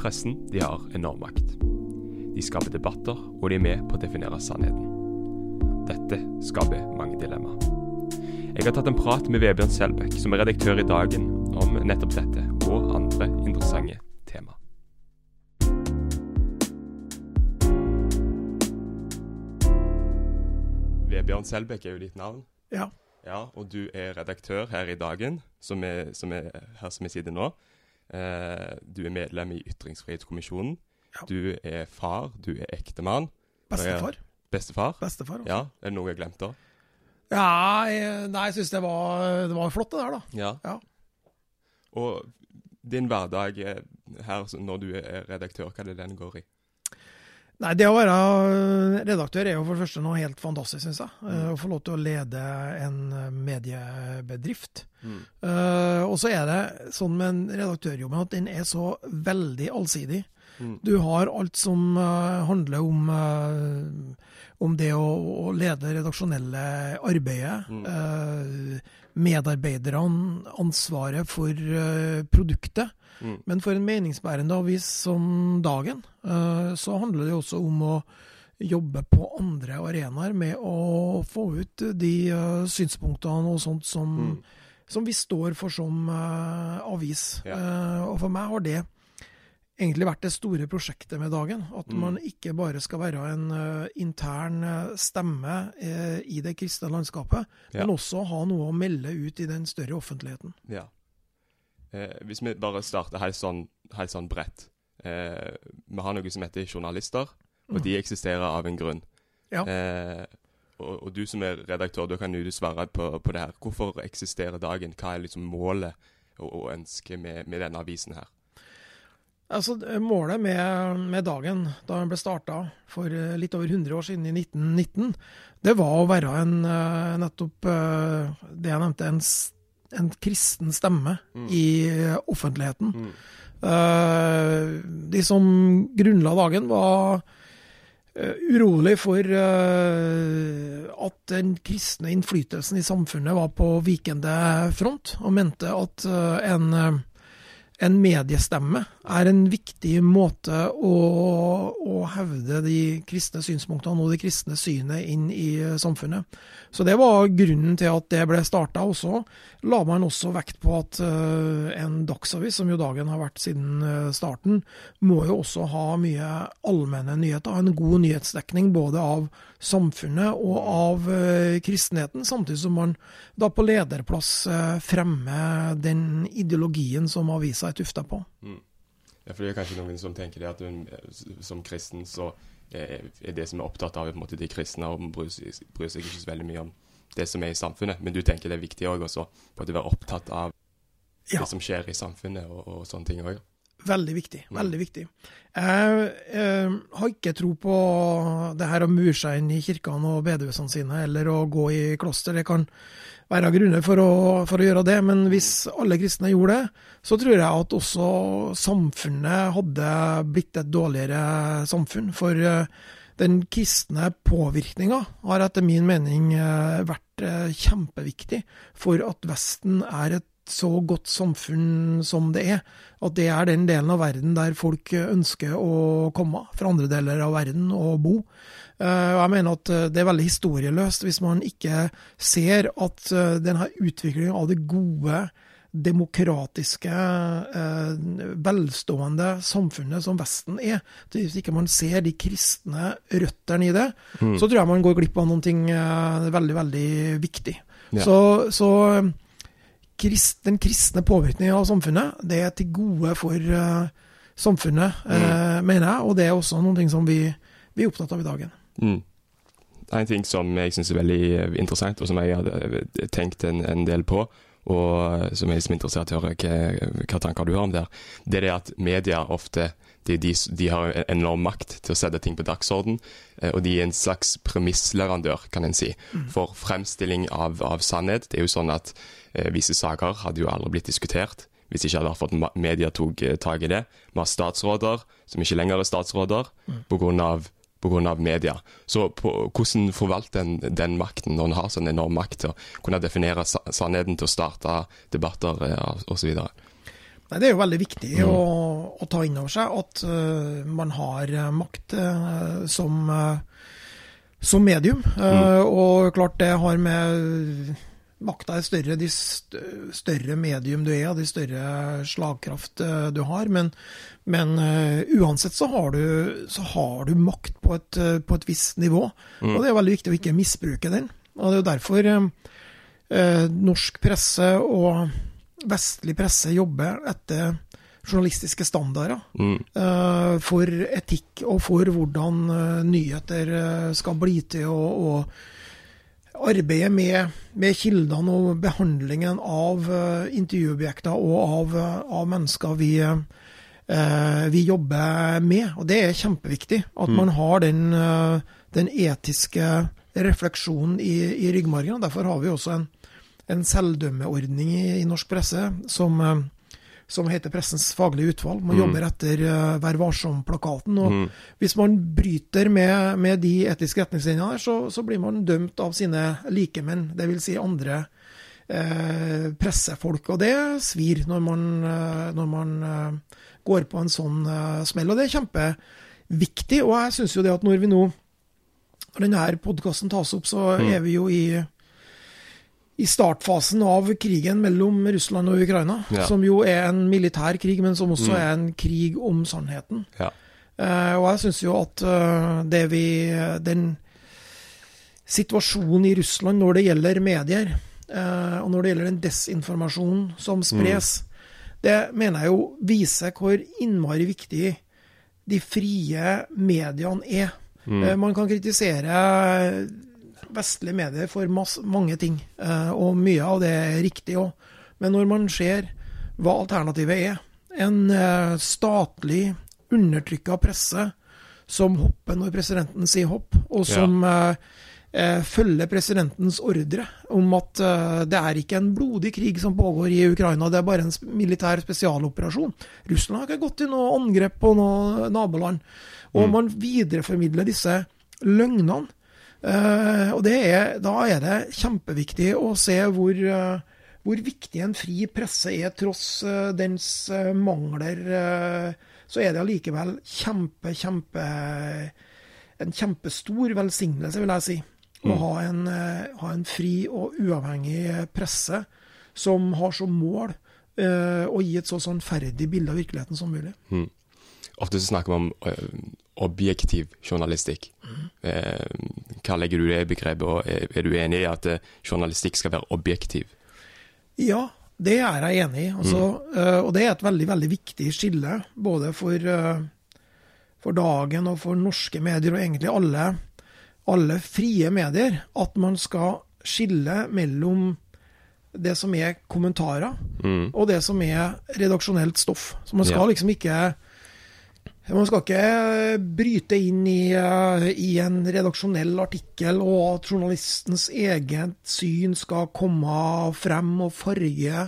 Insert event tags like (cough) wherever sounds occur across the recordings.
Pressen de har enorm makt. De skaper debatter, og de er med på å definere sannheten. Dette skaper mange dilemmaer. Jeg har tatt en prat med Vebjørn Selbekk, som er redaktør i Dagen, om nettopp dette og andre interessante tema. Vebjørn Selbekk er jo ditt navn. Ja. Ja, Og du er redaktør her i Dagen, som er, som er her som vi sitter nå. Eh, du er medlem i Ytringsfrihetskommisjonen. Ja. Du er far, du er ektemann. Bestefar. Bestefar. Bestefar også. Ja, Er det noe jeg har glemt da? Ja, jeg, nei, jeg syns det, var- det var flott, det der, da. Ja. Ja. Og din hverdag her når du er redaktør, hva er det den går i? Nei, Det å være redaktør er jo for det første noe helt fantastisk, syns jeg. Mm. Å få lov til å lede en mediebedrift. Eh, og så er det sånn med en redaktørjobb at den er så veldig allsidig. Mm. Du har alt som uh, handler om, uh, om det å, å lede redaksjonelle arbeidet. Mm. eh, medarbeiderne, ansvaret for eh, produktet. Mm. Men for en meningsbærende avis som Dagen, eh, så handler det også om å jobbe på andre arenaer med å få ut de eh, synspunktene og sånt som, Mm. som vi står for som eh, avis. Ja. Og for meg har det egentlig vært det store prosjektet med Dagen. At Mm. man ikke bare skal være en uh, intern stemme uh, i det kristne landskapet, Ja. men også ha noe å melde ut i den større offentligheten. Ja. Eh, hvis vi bare starter helt sånn, helt sånn bredt. Eh, vi har noe som heter journalister, og de eksisterer av en grunn. Ja. Eh, og, og du som er redaktør, da kan du svare på, på det her. Hvorfor eksisterer dagen? Hva er liksom målet og, og ønsket med, med denne avisen her? Altså, Målet med, med dagen, da den ble starta for eh, litt over 100 år siden, i 1919, det var å være en eh, nettopp eh, det jeg nevnte, en, en kristen stemme Mm. i eh, offentligheten. Mm. Uh, de som grunnla dagen, var uh, urolig for uh, at den kristne innflytelsen i samfunnet var på vikende front, og mente at en, en mediestemme er en viktig måte å, å hevde de kristne synspunktene og det kristne synet inn i eh, samfunnet. Så det var grunnen til at det ble starta. Og så la man også vekt på at eh, en dagsavis, som jo dagen har vært siden eh, starten, må jo også ha mye allmenne nyheter. En god nyhetsdekning både av samfunnet og av kristenheten, samtidig som man da på lederplass fremmer den ideologien som avisa er tufta på. Ja, for det er kanskje noen som tenker det at hun, som kristen så er er det som er opptatt av på en måte, de kristne, og bryr seg, bryr seg ikke så veldig mye om det som er i samfunnet. Men du tenker det er viktig òg å være opptatt av Ja. det som skjer i samfunnet og, og sånne ting òg. Veldig viktig. Mm. veldig viktig. Jeg jeg, har ikke tro på det her å mure seg inn i kirkene og bedehusene sine, eller å gå i kloster. Det kan være grunner for å, for å gjøre det, men hvis alle kristne gjorde det, så tror jeg at også samfunnet hadde blitt et dårligere samfunn. For eh, den kristne påvirkninga har etter min mening eh, vært eh, kjempeviktig for at Vesten er et så godt samfunn som det er. At det er den delen av verden der folk ønsker å komme fra andre deler av verden og bo. Eh, og Jeg mener at eh, det er veldig historieløst hvis man ikke ser at eh, denne utviklingen av det gode, demokratiske, velstående samfunnet som Vesten er, hvis ikke man ser de kristne røttene i det, så tror jeg man går glipp av noe veldig, veldig viktig. Ja. Så, så krist, den kristne påvirkningen av samfunnet, det er til gode for samfunnet, eh, mener jeg. Og det er også noe som vi, vi er opptatt av i dagen. Mm. En ting som jeg syns er veldig eh, interessant, og som jeg hadde eh, tenkt en, en del på, og eh, som jeg er interessert i å høre hva, hva tanker du har om det, det er det at media ofte de, de, de har enorm makt til å sette ting på dagsorden, og de er en slags premissleverandør, kan en si, for fremstilling av, av sannhet. Det er jo sånn at eh, visse saker hadde jo aldri blitt diskutert hvis ikke hadde fått media tok tak i det. Vi har statsråder som ikke lenger er statsråder på grunn av media. Så på, hvordan forvalter en den makten når en har sånn enorm makt til å kunne definere sa sannheten til å starte debatter eh, osv.? Nei, Det er jo veldig viktig mm. å, å, ta inn over seg at uh, man har makt uh, som, uh, som medium. Mm. Og klart det har med Makta er større de større medium du er, de større slagkraft du har. Men, men uansett så har, du, så har du makt på et, på et visst nivå. Mm. Og det er veldig viktig å ikke misbruke den. Og det er jo derfor norsk presse og vestlig presse jobber etter journalistiske standarder mm. uh, for etikk og for hvordan uh, nyheter uh, skal bli til. Og, og arbeidet med, med, kildene og behandlingen av intervjuobjekter og av, av mennesker vi, vi, jobber med. Og det er kjempeviktig at mm. man har den, den etiske refleksjonen i, i ryggmargen. Derfor har vi også en en selvdømmeordning i, i norsk presse som, eh, som, heter Pressens faglige utvalg. Man mm. jobber etter uh, Vær varsom-plakaten. og mm. Hvis man bryter med, med de etiske retningslinjene, så, så, blir man dømt av sine likemenn, dvs. Si andre uh, pressefolk. Og det svir når man, uh, når man går på en sånn smell. Og det er kjempeviktig. Og jeg syns jo det at når vi nå når denne podkasten tas opp, så mm. er vi jo i i startfasen av krigen mellom Russland og Ukraina. Ja. Som jo er en militær krig, men som også mm. er en krig om sannheten. Ja. Uh, og jeg syns jo at uh, det vi Den situasjonen i Russland når det gjelder medier, uh, og når det gjelder den desinformasjonen som spres, mm. det mener jeg jo viser hvor innmari viktig de frie mediene er. Mm. man kan kritisere vestlige medier for masse, mange ting, eh, og mye av det er riktig òg. Men når man ser hva alternativet er, en eh, statlig undertrykka presse som hopper når presidenten sier hopp, og som ja. eh, følger presidentens ordre om at eh, det er ikke en blodig krig som pågår i Ukraina, det er bare en militær spesialoperasjon. Russland har ikke gått til noe angrep på noe naboland. Og mm. man videreformidler disse løgnene Uh, og er, Da er det kjempeviktig å se hvor, uh, hvor, viktig en fri presse er, tross uh, dens mangler. så er det allikevel kjempe, kjempe en kjempestor velsignelse, vil jeg si, mm. å ha en, ha en, fri og uavhengig presse som har som mål å gi et så sannferdig bilde av virkeligheten som mulig. Mm. Ofte så snakker man om objektiv journalistikk. Mm. Eh, hva legger du i det begrepet, og er, er, du enig i at eh, journalistikk skal være objektiv? Ja, det er jeg enig i. Altså, mm. uh, og det er et veldig, veldig viktig skille, både for, uh, for, dagen og for norske medier, og egentlig alle, alle frie medier, at man skal skille mellom det som er kommentarer, mm. og det som er redaksjonelt stoff. Så man skal ja. liksom ikke man skal ikke bryte inn i, eh, i, en redaksjonell artikkel, og at journalistens eget syn skal komme frem og farge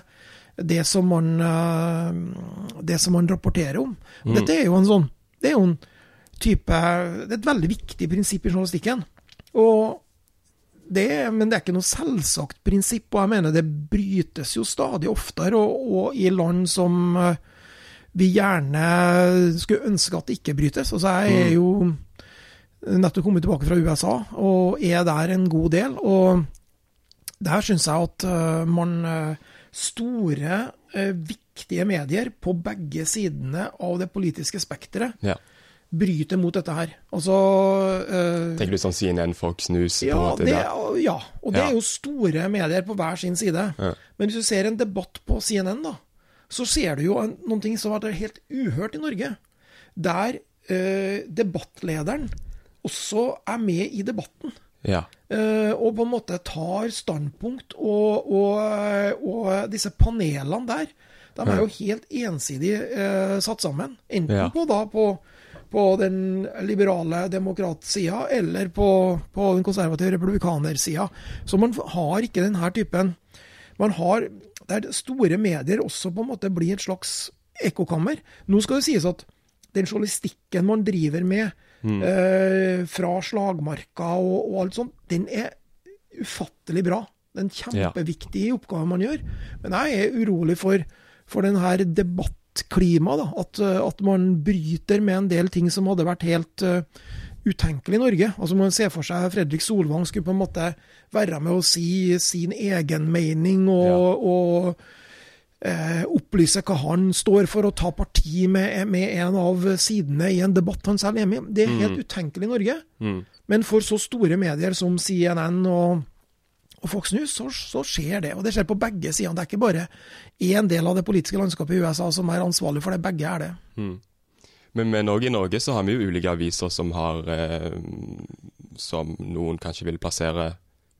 det som man, eh, det som man rapporterer om. Mm. Dette er jo en sånn Det er jo en type Det er et veldig viktig prinsipp i journalistikken. Og det, men det er ikke noe selvsagt prinsipp, og jeg mener det brytes jo stadig oftere, og, og i land som vi gjerne skulle ønske at det ikke brytes. Og så er jeg jo nettopp kommet tilbake fra USA og er der en god del. Og der syns jeg at uh, man uh, Store, uh, viktige medier på begge sidene av det politiske spekteret ja. bryter mot dette her. Altså Tenker du sånn CNN, Fox News? Ja, det, ja, og det ja. er jo store medier på hver sin side. Ja. Men hvis du ser en debatt på CNN, da, så ser du jo noen ting som har vært helt uhørt i Norge. Der eh, debattlederen også er med i debatten. Ja. Eh, og på en måte tar standpunkt. Og, og, og disse panelene der, de er jo helt ensidig eh, satt sammen. Enten ja. på, da, på, på, den liberale demokratsida eller på, på den konservative republikanersida. Så man har ikke denne typen Man har der store medier også på en måte blir et slags ekkokammer. Nå skal det sies at den journalistikken man driver med mm. eh, fra slagmarka og, og, alt sånt, den er ufattelig bra. Det er en kjempeviktig ja. oppgave man gjør. Men jeg er urolig for, for denne debattklimaet. debattklima. At, at, man bryter med en del ting som hadde vært helt uh, utenkelig i Norge. Altså Man ser for seg Fredrik Solvang skulle på en måte være med å si sin egen mening og, ja. og eh, opplyse hva han står for, og ta parti med, med, en av sidene i en debatt han selv er med i. Det er helt mm. utenkelig i Norge. Mm. Men for så store medier som CNN og og Fox News, så, så, skjer det. Og det skjer på begge sider. Det er ikke bare én del av det politiske landskapet i USA som er ansvarlig for det, begge er det. Mm. Men, men også i Norge så har vi jo ulike aviser som har eh, Som noen kanskje vil plassere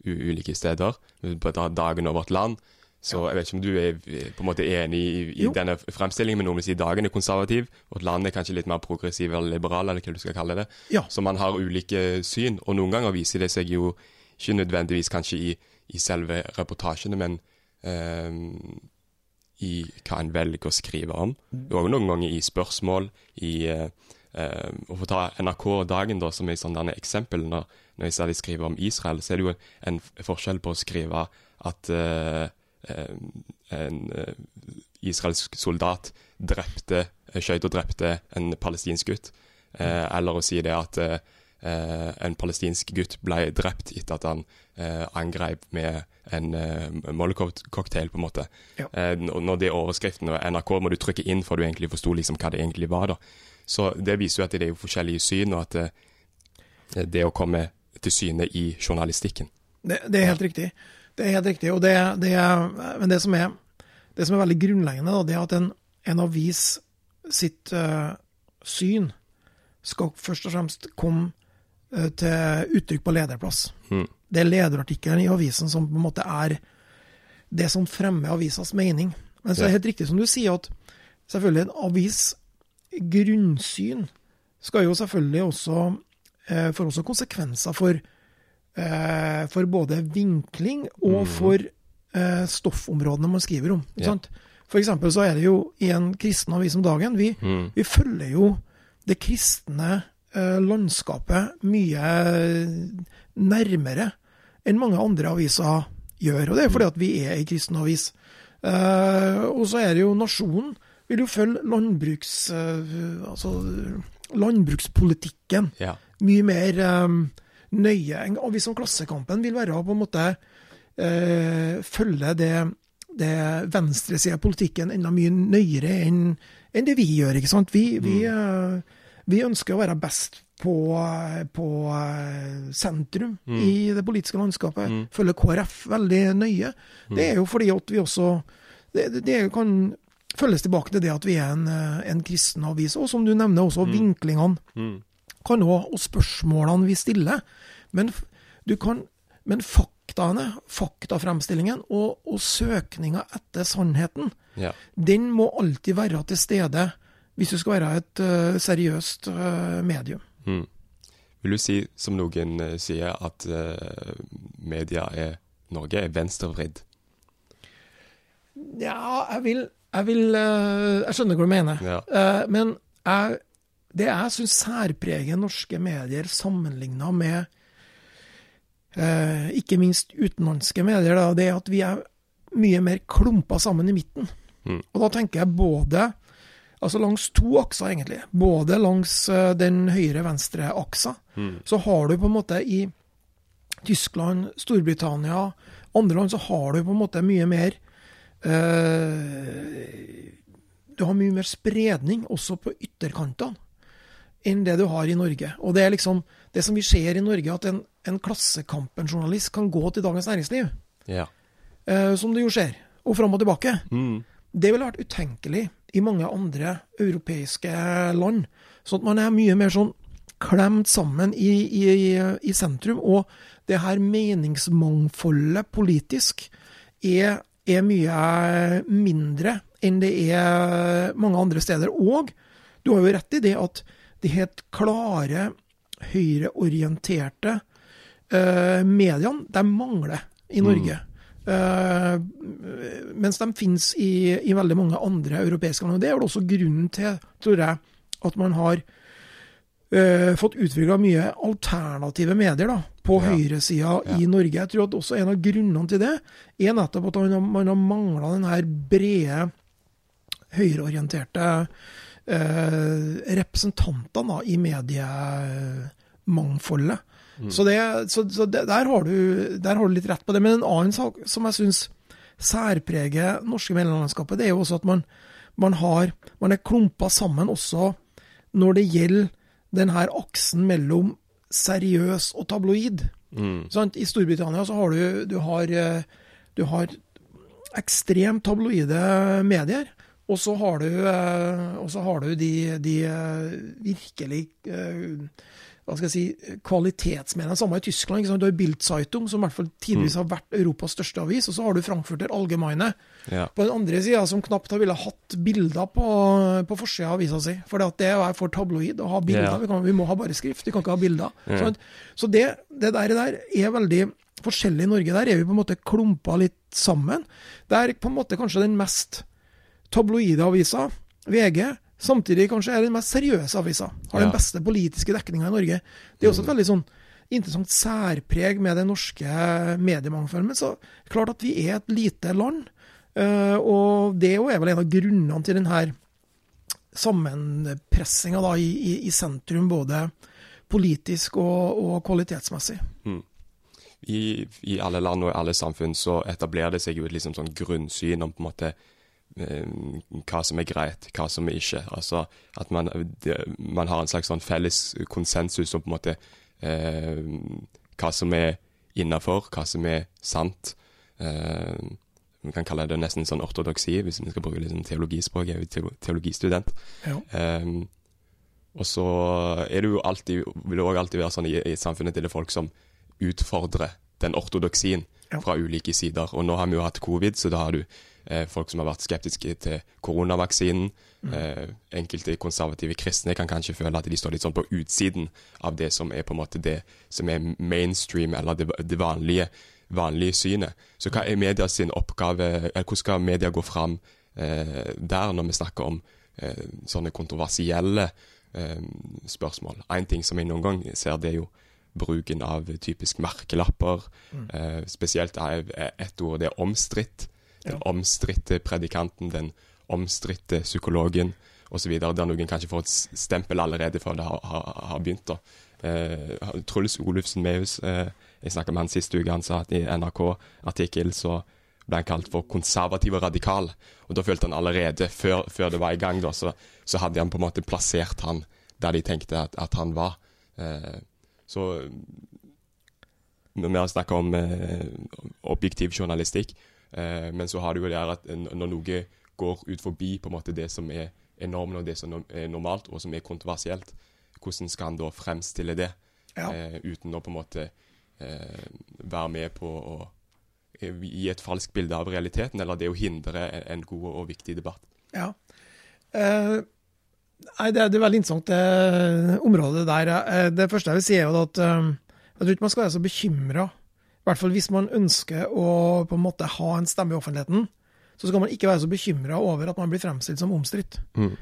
ulike steder. På dagen over et land. Så jeg vet ikke om du er på en måte enig i, i denne fremstillingen, men noen vil si dagen er konservativ, og at landet er kanskje litt mer progressiv eller liberal, eller hva du skal kalle det. Ja. Så man har ulike syn, og noen ganger viser det seg jo ikke nødvendigvis kanskje i, i selve reportasjene, men um, i hva en velger å skrive om. Og noen ganger i spørsmål. i Og for å ta NRK-dagen da, som er et sånt eksempel, når, når jeg ser de skriver om Israel, så er det jo en, forskjell på å skrive at uh, en israelsk soldat drepte, skjøt og drepte en palestinsk gutt, eller å si det at en palestinsk gutt ble drept etter at han eh, angrep med en eh, Molotov-cocktail, på en måte. Ja. Eh, når det er overskriften, og NRK må du trykke inn for du egentlig forsto liksom hva det egentlig var. da. Så det viser jo at det er jo forskjellige syn, og at det, eh, det å komme til syne i journalistikken. Det, det er helt riktig. Det er helt riktig. og det, det er, Men det som er, det som er veldig grunnleggende, da, det er at en, en avis sitt uh, syn skal først og fremst komme uh, til uttrykk på lederplass. Mm det er lederartikkelen i avisen som på en måte er det som fremmer avisas mening. Men så er det helt riktig som du sier, at selvfølgelig en avis grunnsyn skal jo selvfølgelig også eh, får også konsekvenser for, eh, for både vinkling og mm. for eh, stoffområdene man skriver om. Ikke sant? For eksempel så er det jo i en kristen avis om dagen Vi, mm. vi følger jo det kristne eh, landskapet mye nærmere enn mange andre aviser gjør. Og det er fordi at vi er ei kristen avis. Uh, og så er det jo nasjonen vil jo følge landbruks, uh, altså, landbrukspolitikken ja. mye mer um, nøye. En avis som Klassekampen vil være på en måte uh, følge det, det venstresida av politikken enda mye nøyere enn, enn det vi gjør. ikke sant? Vi, mm. vi, vi ønsker å være best på, på eh, sentrum mm. i det politiske landskapet. Mm. Følger KrF veldig nøye. Mm. Det er jo fordi at vi også det, det, kan følges tilbake til det at vi er en, eh, en kristen avis. Og som du nevner, også mm. vinklingene mm. kan også, og spørsmålene vi stiller. Men, kan, men faktaene, faktafremstillingen og, og søkninga etter sannheten, ja. den må alltid være til stede hvis du skal være et uh, seriøst uh, medium. Mm. Vil du si, som noen uh, sier, at uh, media er Norge er venstrevridd? Ja, jeg vil Jeg, vil, uh, jeg skjønner hva du mener. Ja. men jeg, det jeg syns særpreger norske medier sammenligna med ikke minst utenlandske medier, da, det er at vi er mye mer klumpa sammen i midten. Mm. Og da tenker jeg både Altså langs to akser, egentlig. Både langs uh, den høyre-venstre-aksa. Mm. Så har du på en måte i Tyskland, Storbritannia, andre land, så har du på en måte mye mer uh, Du har mye mer spredning også på ytterkantene enn det du har i Norge. Og det er liksom det som vi ser i Norge, at en, en Klassekampen-journalist kan gå til Dagens Næringsliv. Ja. Uh, som det jo skjer. Og fram og tilbake. Mm. Det ville vært utenkelig i mange andre europeiske land. Sånn at man er mye mer sånn klemt sammen i, i, i sentrum. Og det her meningsmangfoldet politisk er, er, mye mindre enn det er mange andre steder. Og du har jo rett i det at de helt klare høyreorienterte eh, mediene, de mangler i Norge. Mm. Uh, mens de finnes i, i, veldig mange andre europeiske land. og Det er vel også grunnen til, tror jeg, at man har uh, fått utvikla mye alternative medier da, på ja. høyresida ja. i Norge. Jeg tror at også en av grunnene til det er nettopp at man har, man har mangla den her brede høyreorienterte uh, representantene i mediemangfoldet. Mm. Så, det, så, så det, der, har du, der, har du, litt rett på det. Men en annen sak som jeg syns særpreger norske mellomlandskapet, det er jo også at man, man, har, man er klumpa sammen også når det gjelder denne aksen mellom seriøs og tabloid. Mm. I Storbritannia så har du, du har, eh, du har ekstremt tabloide medier. Og så har du, eh, har du de, de, eh, virkelig hva skal jeg si, kvalitetsmediene. Samme i Tyskland. Du har Bildzeitung, som i hvert fall tidvis mm. har vært Europas største avis. Og så har du Frankfurter Allgemeine ja. på den andre sida, som knapt har ville hatt bilder på, på forsida av avisa si. For det er for tabloid å ha bilder. Ja. Vi, kan, vi, må ha bare skrift, vi kan ikke ha bilder. Ja. Sånn, så det, det der, der, er veldig forskjellig i Norge. Der er vi på en måte klumpa litt sammen. Det er på en måte kanskje den mest tabloide avisa, VG, Samtidig kanskje er den mest seriøse avisa. Har ja. den beste politiske dekninga i Norge. Det er også et veldig sånn interessant særpreg med det norske mediemangfoldet. Så klart at vi er et lite land. Uh, og det er vel en av grunnene til denne sammenpressinga i, i, i, sentrum, både politisk og, og kvalitetsmessig. Mm. I, I, alle land og i alle samfunn så etablerer det seg jo et liksom sånn grunnsyn om på en måte Eh, hva som er greit, hva som er ikke. Altså At man, man har en slags sånn felles konsensus om på en måte eh, hva som er innafor, hva som er sant. Eh, kan kalle det nesten sånn ortodoksi, hvis vi skal bruke liksom teologispråk. Jeg er jo teologistudent. Ja. Eh, og så er det jo alltid, vil det òg alltid være sånn i, i samfunnet til det folk som utfordrer den ortodoksien ja. fra ulike sider. Og nå har vi jo hatt covid, så da har du eh, folk som har vært skeptiske til koronavaksinen. Mm. Eh, enkelte konservative kristne kan kanskje føle at de står litt sånn på utsiden av det som er på en måte det som er mainstream, eller det, det vanlige, vanlige, synet. Så hva er media sin oppgave, eller hvordan skal media gå fram eh, der, når vi snakker om eh, sånne kontroversielle eh, spørsmål? Én ting som jeg noen gang ser, det er jo bruken av typisk merkelapper. Mm. Eh, spesielt er ett ord, det er omstridt. Den omstridte predikanten, den omstridte psykologen osv. Der noen kanskje får et stempel allerede før det har, har, har begynt. da. Eh, Truls Olufsen Mehus, eh, jeg snakka med han sist uke, han sa at i NRK-artikkel så ble han kalt for konservativ og radikal. Og da følte han allerede, før, før det var i gang, da, så, så, hadde han på en måte plassert han der de tenkte at, at han var. Eh, så når vi har snakka om eh, objektiv journalistikk, men så har du jo det at når noe går ut forbi på en måte det som er normen og det som er normalt, og som er kontroversielt, hvordan skal han da fremstille det ja. eh, uten å på en måte eh, være med på å eh, gi et falskt bilde av realiteten, eller det å hindre en, en god og viktig debatt? Ja. Eh, nei, det, er er veldig interessant, det området der. Eh, det første jeg vil si, er jo at jeg tror ikke man skal være så bekymra i hvert fall hvis man ønsker å på en måte ha en stemme i offentligheten, så skal man ikke være så bekymra over at man blir fremstilt som omstridt. Mm.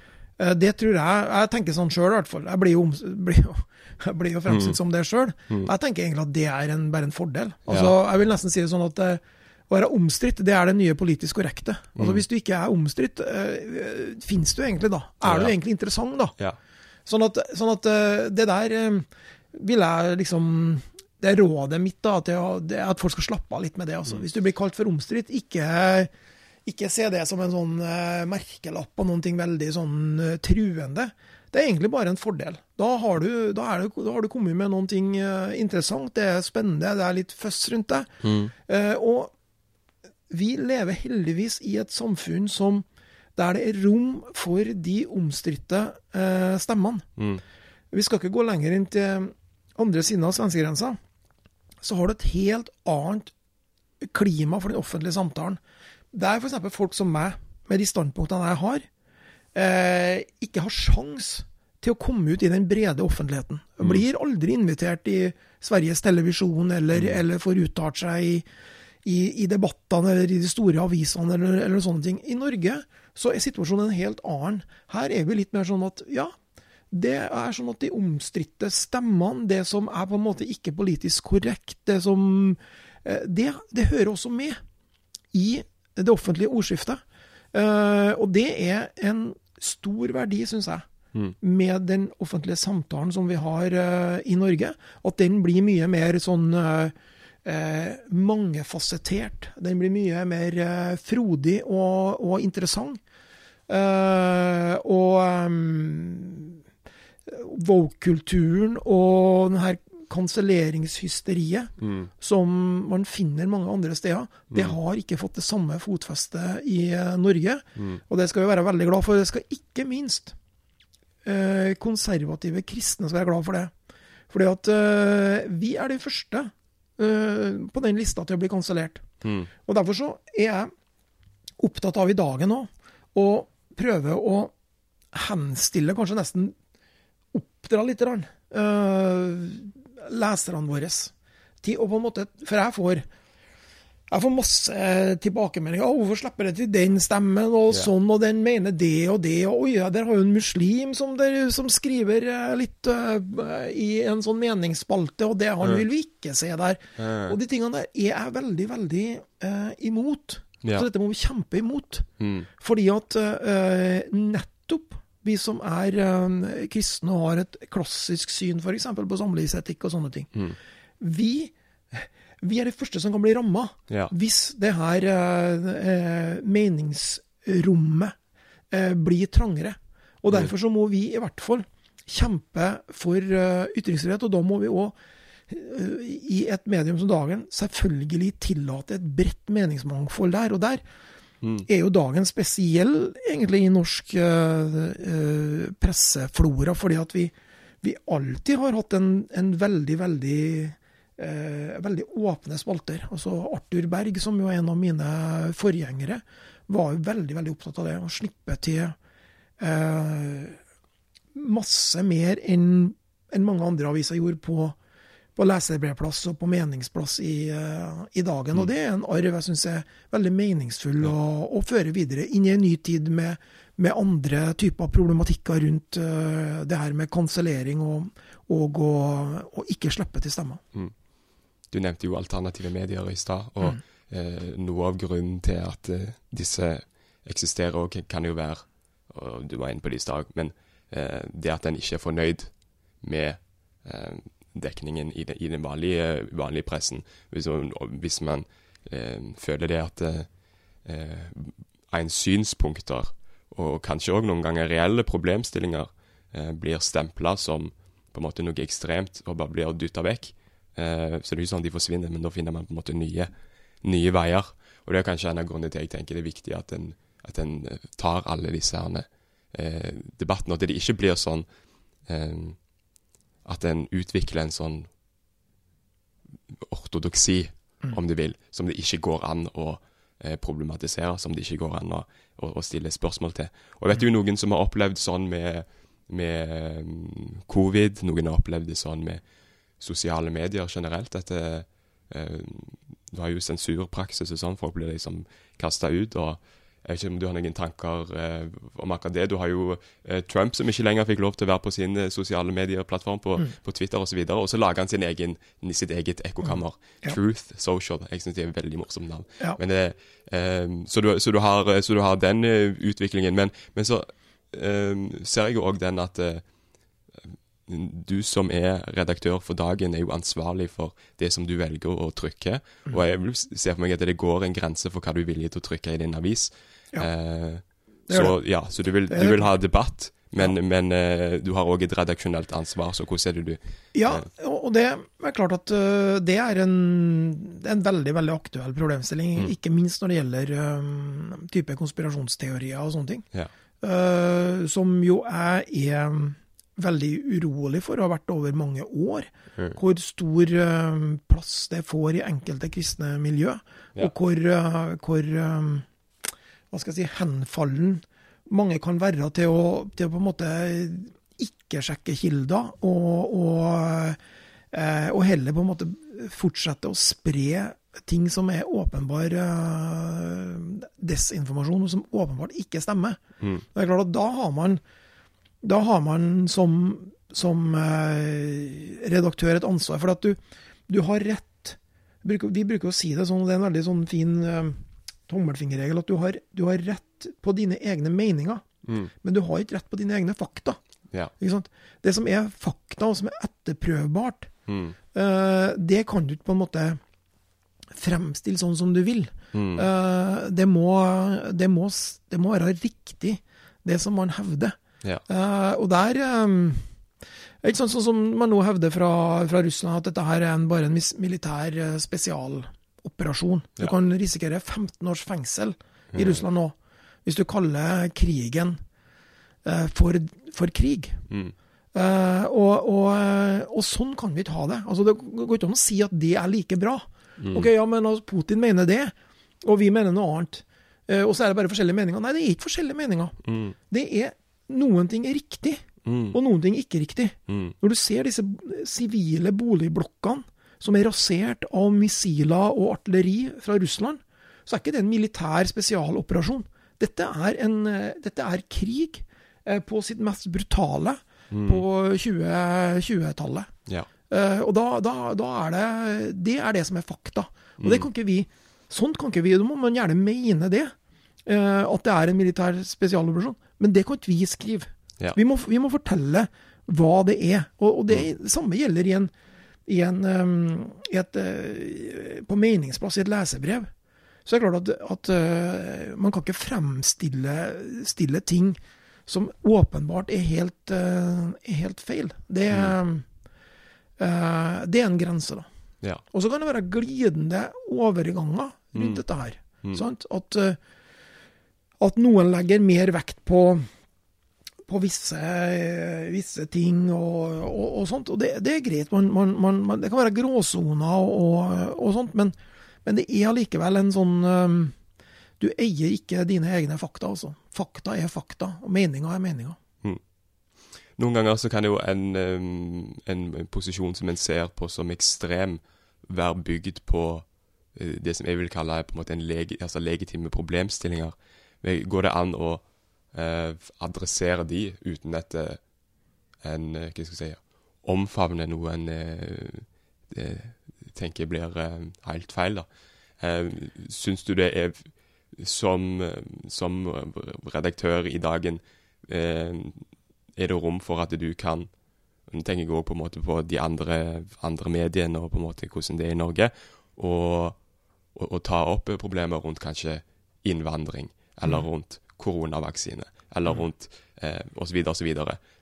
Eh, det tror jeg Jeg tenker sånn sjøl, i hvert fall. Jeg blir jo, (laughs) blir jo, blir jo fremstilt mm. som det sjøl. Mm. Jeg tenker egentlig at det er en, bare en fordel. Altså, ja. Jeg vil nesten si det sånn at eh, å være omstridt, det er det nye politisk korrekte. Altså, mm. Hvis du ikke er omstridt, øh, fins du egentlig da? Er ja. du egentlig interessant da? Ja. Sånn at, sånn at det der øh, vil jeg liksom det er rådet mitt da, til at folk skal slappe av litt med det. Altså. Mm. Hvis du blir kalt for omstridt, ikke, ikke se det som en sånn uh, merkelapp og noen ting veldig sånn uh, truende. Det er egentlig bare en fordel. Da har du, da det, da har du kommet med noe uh, interessant, det er spennende, det er litt føss rundt det. Mm. og vi lever heldigvis i et samfunn som, der det er rom for de omstridte stemmene. Mm. Vi skal ikke gå lenger inn til andre siden av svenskegrensa så har du et helt annet klima for den offentlige samtalen. Det er f.eks. folk som meg, med de standpunktene jeg har, eh, ikke har sjans til å komme ut i den brede offentligheten. Mm. Blir aldri invitert i Sveriges Televisjon, eller, mm. eller får uttalt seg i, i, i, debattene eller i de store avisene eller, eller, sånne ting. I Norge så er situasjonen en helt annen. Her er vi litt mer sånn at ja, det er sånn at de omstridte stemmene, det som er på en måte ikke politisk korrekt, det som eh, Det, det hører også med i det offentlige ordskiftet. Eh, og det er en stor verdi, syns jeg, Mm. med den offentlige samtalen som vi har eh, i Norge. At den blir mye mer sånn eh, mangefasettert. Den blir mye mer frodig og, og interessant. Eh, og um, woke-kulturen og den her kanselleringshysteriet Mm. som man finner mange andre steder, det Mm. har ikke fått det samme fotfestet i eh, Norge. Mm. Og det skal vi være veldig glad for. Det skal ikke minst eh, konservative kristne skal være glad for det. Fordi at eh, vi er de første eh, på den lista til å bli kansellert. Mm. Og derfor så er jeg opptatt av i dagen òg å prøve å henstille, kanskje nesten oppdra litt, Uh, leserne våre å på en måte For jeg får jeg får masse tilbakemeldinger. 'Hvorfor slipper det til den stemmen?' og yeah. sånn, og den mener det og det. Og 'Oi, ja, der har jo en muslim som, der, som skriver eh, litt uh, i en sånn meningsspalte', og det han mm. vil vi ikke se der. Mm. Og de tingene der er jeg veldig, veldig uh, imot. Yeah. Så dette må vi kjempe imot. Mm. Fordi at uh, nettopp vi som er eh, kristne og har et klassisk syn f.eks. på samlivsetikk og sånne ting, Mm. vi, vi er de første som kan bli ramma Ja. hvis det her uh, meningsrommet uh, blir trangere. Og derfor så må vi i hvert fall kjempe for uh, ytringsfrihet, og da må vi òg i et medium som dagen selvfølgelig tillate et bredt meningsmangfold der. Og der Mm. er jo dagen spesiell egentlig i norsk uh, presseflora, fordi at vi, vi alltid har hatt en, en veldig, veldig uh, veldig åpne spalter. Altså Arthur Berg, som jo er en av mine forgjengere, var jo veldig veldig opptatt av det. Å slippe til uh, masse mer enn enn mange andre aviser gjorde på, på leserbrevplass og på meningsplass i, eh, i dagen. Og det er en arv jeg syns er veldig meningsfull å, å føre videre inn i en ny tid med, med andre typer problematikker rundt uh, det her med kansellering og, og å og ikke slippe til stemmer. Du nevnte jo alternative medier i stad, og Mm. eh, noe av grunnen til at eh, disse eksisterer òg, kan jo være, og du var inne på det i stad, men eh, det at en ikke er fornøyd med eh, dekningen i, de, i den vanlige, vanlige pressen. Hvis, hvis man eh, føler det at eh, eh, ens synspunkter, og kanskje òg noen ganger reelle problemstillinger, eh, blir stempla som på en måte noe ekstremt og bare blir dytta vekk. Eh, så det er ikke sånn de forsvinner, men da finner man på en måte nye, nye veier. Og det er kanskje en av grunnene til jeg tenker det er viktig at en, at en eh, tar alle disse herne, eh, debattene, og at det ikke blir sånn eh, at en utvikler en sånn ortodoksi, Mm. om du vil, som det ikke går an å eh, problematisere, som det ikke går an å, å, å stille spørsmål til. Og vet du noen som har opplevd sånn med, med um, covid, noen har opplevd det sånn med sosiale medier generelt. At det, eh, du har jo sensurpraksis og sånn, folk blir liksom kasta ut. og jeg vet ikke om du har noen tanker eh, om akkurat det. Du har jo eh, Trump som ikke lenger fikk lov til å være på sin eh, sosiale medieplattform på, Mm. på Twitter osv. Og, og så lager han sin egen, sitt eget ekkokammer. Ja. Truth Social. Jeg syns det er et veldig morsomt navn. Ja. Men det, eh, så, du, så, du har, så du har den utviklingen. Men, men så eh, ser jeg jo òg den at uh, du som er redaktør for dagen, er jo ansvarlig for det som du velger å trykke. Mm. Og jeg vil se for meg at det går en grense for hva du er villig til å trykke i din avis. Ja. Eh, så ja, så du vil, du vil ha debatt, men, men uh, du har òg et redaksjonelt ansvar. Så hvordan er det du Ja, og og det er klart at uh, det er en, en veldig veldig aktuell problemstilling. Mm. Ikke minst når det gjelder type konspirasjonsteorier og sånne ting. Ja. Som jo jeg er veldig urolig for, og har vært over mange år. Mm. Hvor stor plass det får i enkelte kristne miljø. Ja. Og hvor, hvor hva skal jeg si, henfallen mange kan være til å, til å på en måte ikke sjekke kilder, og, og, eh, og heller på en måte fortsette å spre ting som er åpenbar eh, desinformasjon, og som åpenbart ikke stemmer. Mm. Det er klart at da har man, da har man som, som eh, redaktør et ansvar, for at du, du har rett. Vi bruker, å si det sånn, det er en veldig sånn fin tommelfingerregel at du har, du har rett på dine egne meninger, Mm. men du har ikke rett på dine egne fakta. Ja. Det som er fakta, og som er etterprøvbart, Mm. uh, det kan du ikke på en måte fremstille sånn som du vil. Mm. Uh, det, må, det, må, det må være riktig, det som man hevder. Ja. Uh, og der um, Ikke sånn, sånn som man nå hevder fra, fra Russland, at dette her er en, bare en militær eh, spesialoperasjon. Du Ja. kan risikere 15 års fengsel i Mm. Russland nå, hvis du kaller krigen eh, for, for krig. Mm. Eh, og, og, eh, og sånn kan vi ikke ha det. Altså, det går ikke an å si at det er like bra. Mm. Ok, ja, men altså, Putin mener det, og vi mener noe annet. Eh, og så er det bare forskjellige meninger. Nei, det er ikke forskjellige meninger. Mm. Det er noen ting er riktig, Mm. og noen ting ikke riktig. Mm. Når du ser disse sivile boligblokkene som er rasert av missiler og artilleri fra Russland, så er ikke det en militær spesialoperasjon. Dette er, en, eh, dette er krig eh, på sitt mest brutale Mm. på 20 20-tallet. Ja. Eh, og da, da, da er det Det er det som er fakta. Og det Mm. kan ikke vi Sånt kan ikke vi. Da må man gjerne mene det. at det er en militær spesialoperasjon. Men det kan ikke vi skrive. Ja. Vi, må, vi må fortelle hva det er. Og, og det, det samme gjelder i en, i en i et, eh, På meningsplass i et lesebrev. Så er det klart at, at eh, man kan ikke fremstille stille ting som åpenbart er helt, eh, er helt feil. Det, eh, det er en grense, da. Ja. Og så kan det være glidende overganger rundt Mm. dette her. Mm. Sant? At, at noen legger mer vekt på, på visse, visse ting og, og, og sånt. Og det, det er greit. Man, man, man, det kan være gråsoner og, og sånt, men, men det er allikevel en sånn um, Du eier ikke dine egne fakta, altså. Fakta er fakta, og meninga er meninga. Noen ganger så kan jo en, um, en posisjon som en ser på som ekstrem, være bygd på eh, det som jeg vil kalle på en måte en lege, altså legitime problemstillinger. Går det an å eh, adressere de uten at eh, en eh, hva skal jeg si, omfavner noe en eh, tenker blir helt feil? da? Eh, Syns du det er som, som redaktør i dagen eh, er det rom for at du kan Nå tenker jeg også på en måte på de andre, andre mediene og på en måte hvordan det er i Norge, og, og, og ta opp problemer rundt kanskje innvandring, eller Mm. rundt koronavaksine, eller Mm. rundt eh, osv. osv.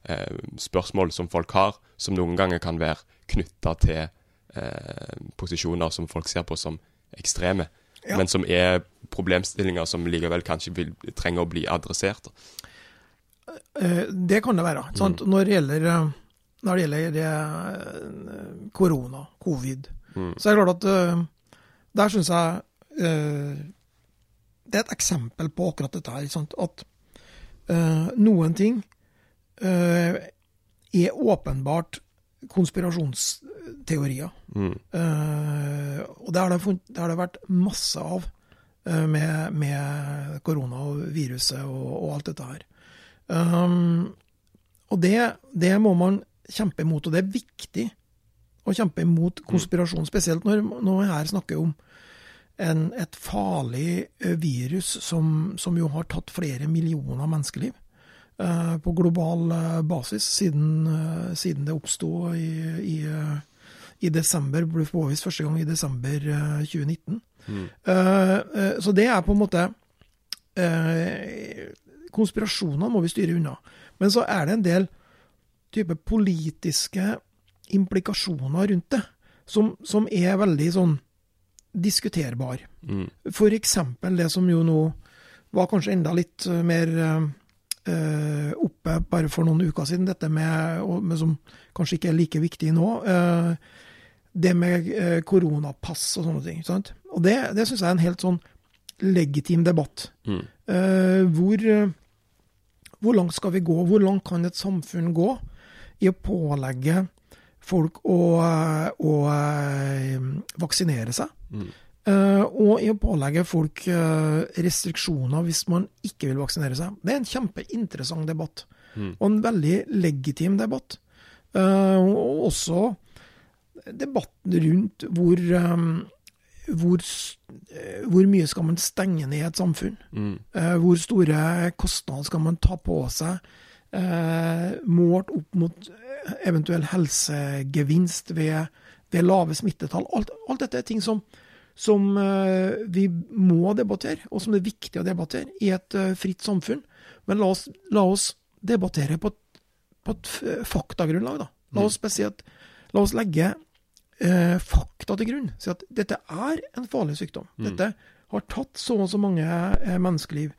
Eh, spørsmål som folk har, som noen ganger kan være knytta til eh, posisjoner som folk ser på som ekstreme, Ja. men som er problemstillinger som likevel kanskje vil trenge å bli adressert. Eh, Det kan det være. Sant? Når det gjelder, eh, når det gjelder eh, korona, covid, Mm. så er det klart at der syns jeg eh, Det er et eksempel på akkurat dette her. Sant? At uh, noen ting uh, er åpenbart konspirasjonsteorier. Mm. Uh, og det har det, funnet, det har det vært masse av med, med korona og viruset og, og alt dette her. Um, og det, det må man kjempe imot, og det er viktig å kjempe imot konspirasjon, spesielt når, når man her snakker om en, et farlig eh, virus som, som jo har tatt flere millioner menneskeliv eh, på global eh, basis siden, eh, siden det oppsto i, i, eh, i desember, ble påvist første gang i desember eh, 2019. Mm. Eh, så det er på en måte Konspirasjoner må vi styre unna. Men så er det en del type politiske implikasjoner rundt det, som, som er veldig sånn diskuterbar. Mm. For eksempel det som jo nå var kanskje enda litt eh, mer eh, oppe bare for noen uker siden, dette med, med som kanskje ikke er like viktig nå, eh, det med eh, koronapass og sånne ting. Sant? Og det, det syns jeg er en helt sånn legitim debatt. Mm. Eh, hvor, hvor langt skal vi gå? Hvor langt kan et samfunn gå i å pålegge folk å, å vaksinere seg? Mm. Eh, og i å pålegge folk uh, restriksjoner hvis man ikke vil vaksinere seg. Det er en kjempeinteressant debatt, Mm. og en veldig legitim debatt. Uh, og også debatten rundt hvor, um, hvor, hvor mye skal man stenge ned i et samfunn? Mm. Hvor store kostnader skal man ta på seg, målt opp mot eventuell helsegevinst ved, ved lave smittetall? Alt, alt dette er ting som, som eh, vi må debattere, og som det er viktig å debattere i et eh, fritt samfunn. Men la oss, la oss debattere på et, på et faktagrunnlag, da. La oss, spesielt, la oss legge eh, fakta til grunn. Si at dette er en farlig sykdom. Dette har tatt så og så mange eh, menneskeliv.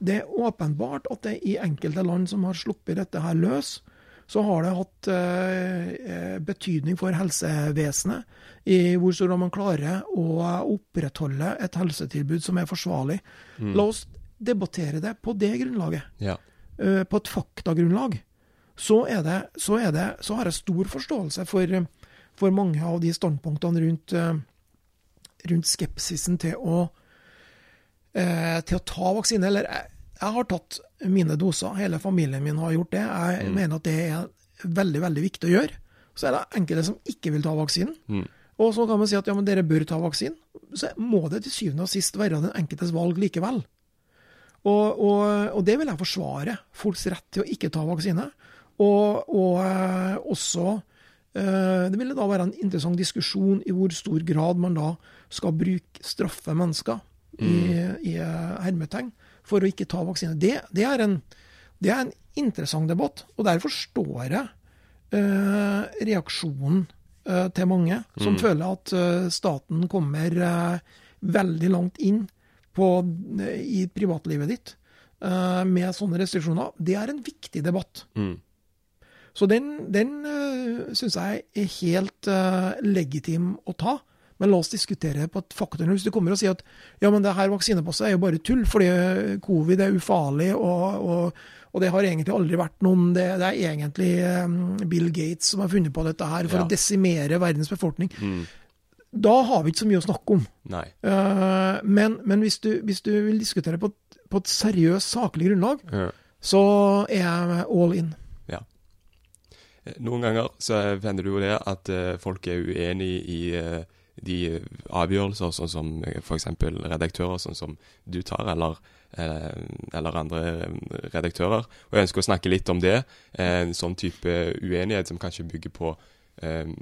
Det er åpenbart at det i enkelte land som har sluppet dette her løs, så har det hatt eh, eh, betydning for helsevesenet. I hvor stor man klarer å opprettholde et helsetilbud som er forsvarlig. La oss debattere det på det grunnlaget Ja. eh, på et faktagrunnlag, så, er det, så, er det, så har jeg stor forståelse for, eh, for mange av de standpunktene rundt, eh, rundt skepsisen til å, eh, til å ta vaksine. Eller jeg, jeg har tatt mine doser, hele familien min har gjort det. Jeg mener at det er veldig, veldig viktig å gjøre. Så er det enkelte som ikke vil ta vaksinen. Mm. Og så kan man si at ja, men dere bør ta vaksinen. Så må det til syvende og sist være den enkeltes valg likevel. Og, og, og det vil jeg forsvare. Folks rett til å ikke ta vaksine. Og, og eh, også eh, Det ville da være en interessant diskusjon i hvor stor grad man da skal bruke straffe mennesker i, i eh, hermetegn for å ikke ta vaksine. Det, det, er en, det er en interessant debatt, og derfor forstår jeg uh, reaksjonen uh, til mange som føler at uh, staten kommer veldig langt inn på, i privatlivet ditt med sånne restriksjoner. Det er en viktig debatt. Mm. Så den, den syns jeg er helt legitim å ta. Men la oss diskutere det på et faktum. Hvis du kommer og sier at ja, men det her vaksinepasset er jo bare tull, fordi covid er ufarlig, og, og, og det har egentlig aldri vært noen Det, det er egentlig um, Bill Gates som har funnet på dette her for Ja. å desimere verdens befolkning. Mm. Da har vi ikke så mye å snakke om. Eh, men men hvis, du, hvis du vil diskutere på, på et seriøst, saklig grunnlag, Ja. så er jeg all in. Noen ganger så hender det jo det at eh, folk er uenig i eh, de avgjørelser, sånn som f.eks. redaktører, sånn som du tar, eller, eh, eller andre eh, redaktører. Og jeg ønsker å snakke litt om det. eh, En sånn type uenighet som kanskje bygger på um,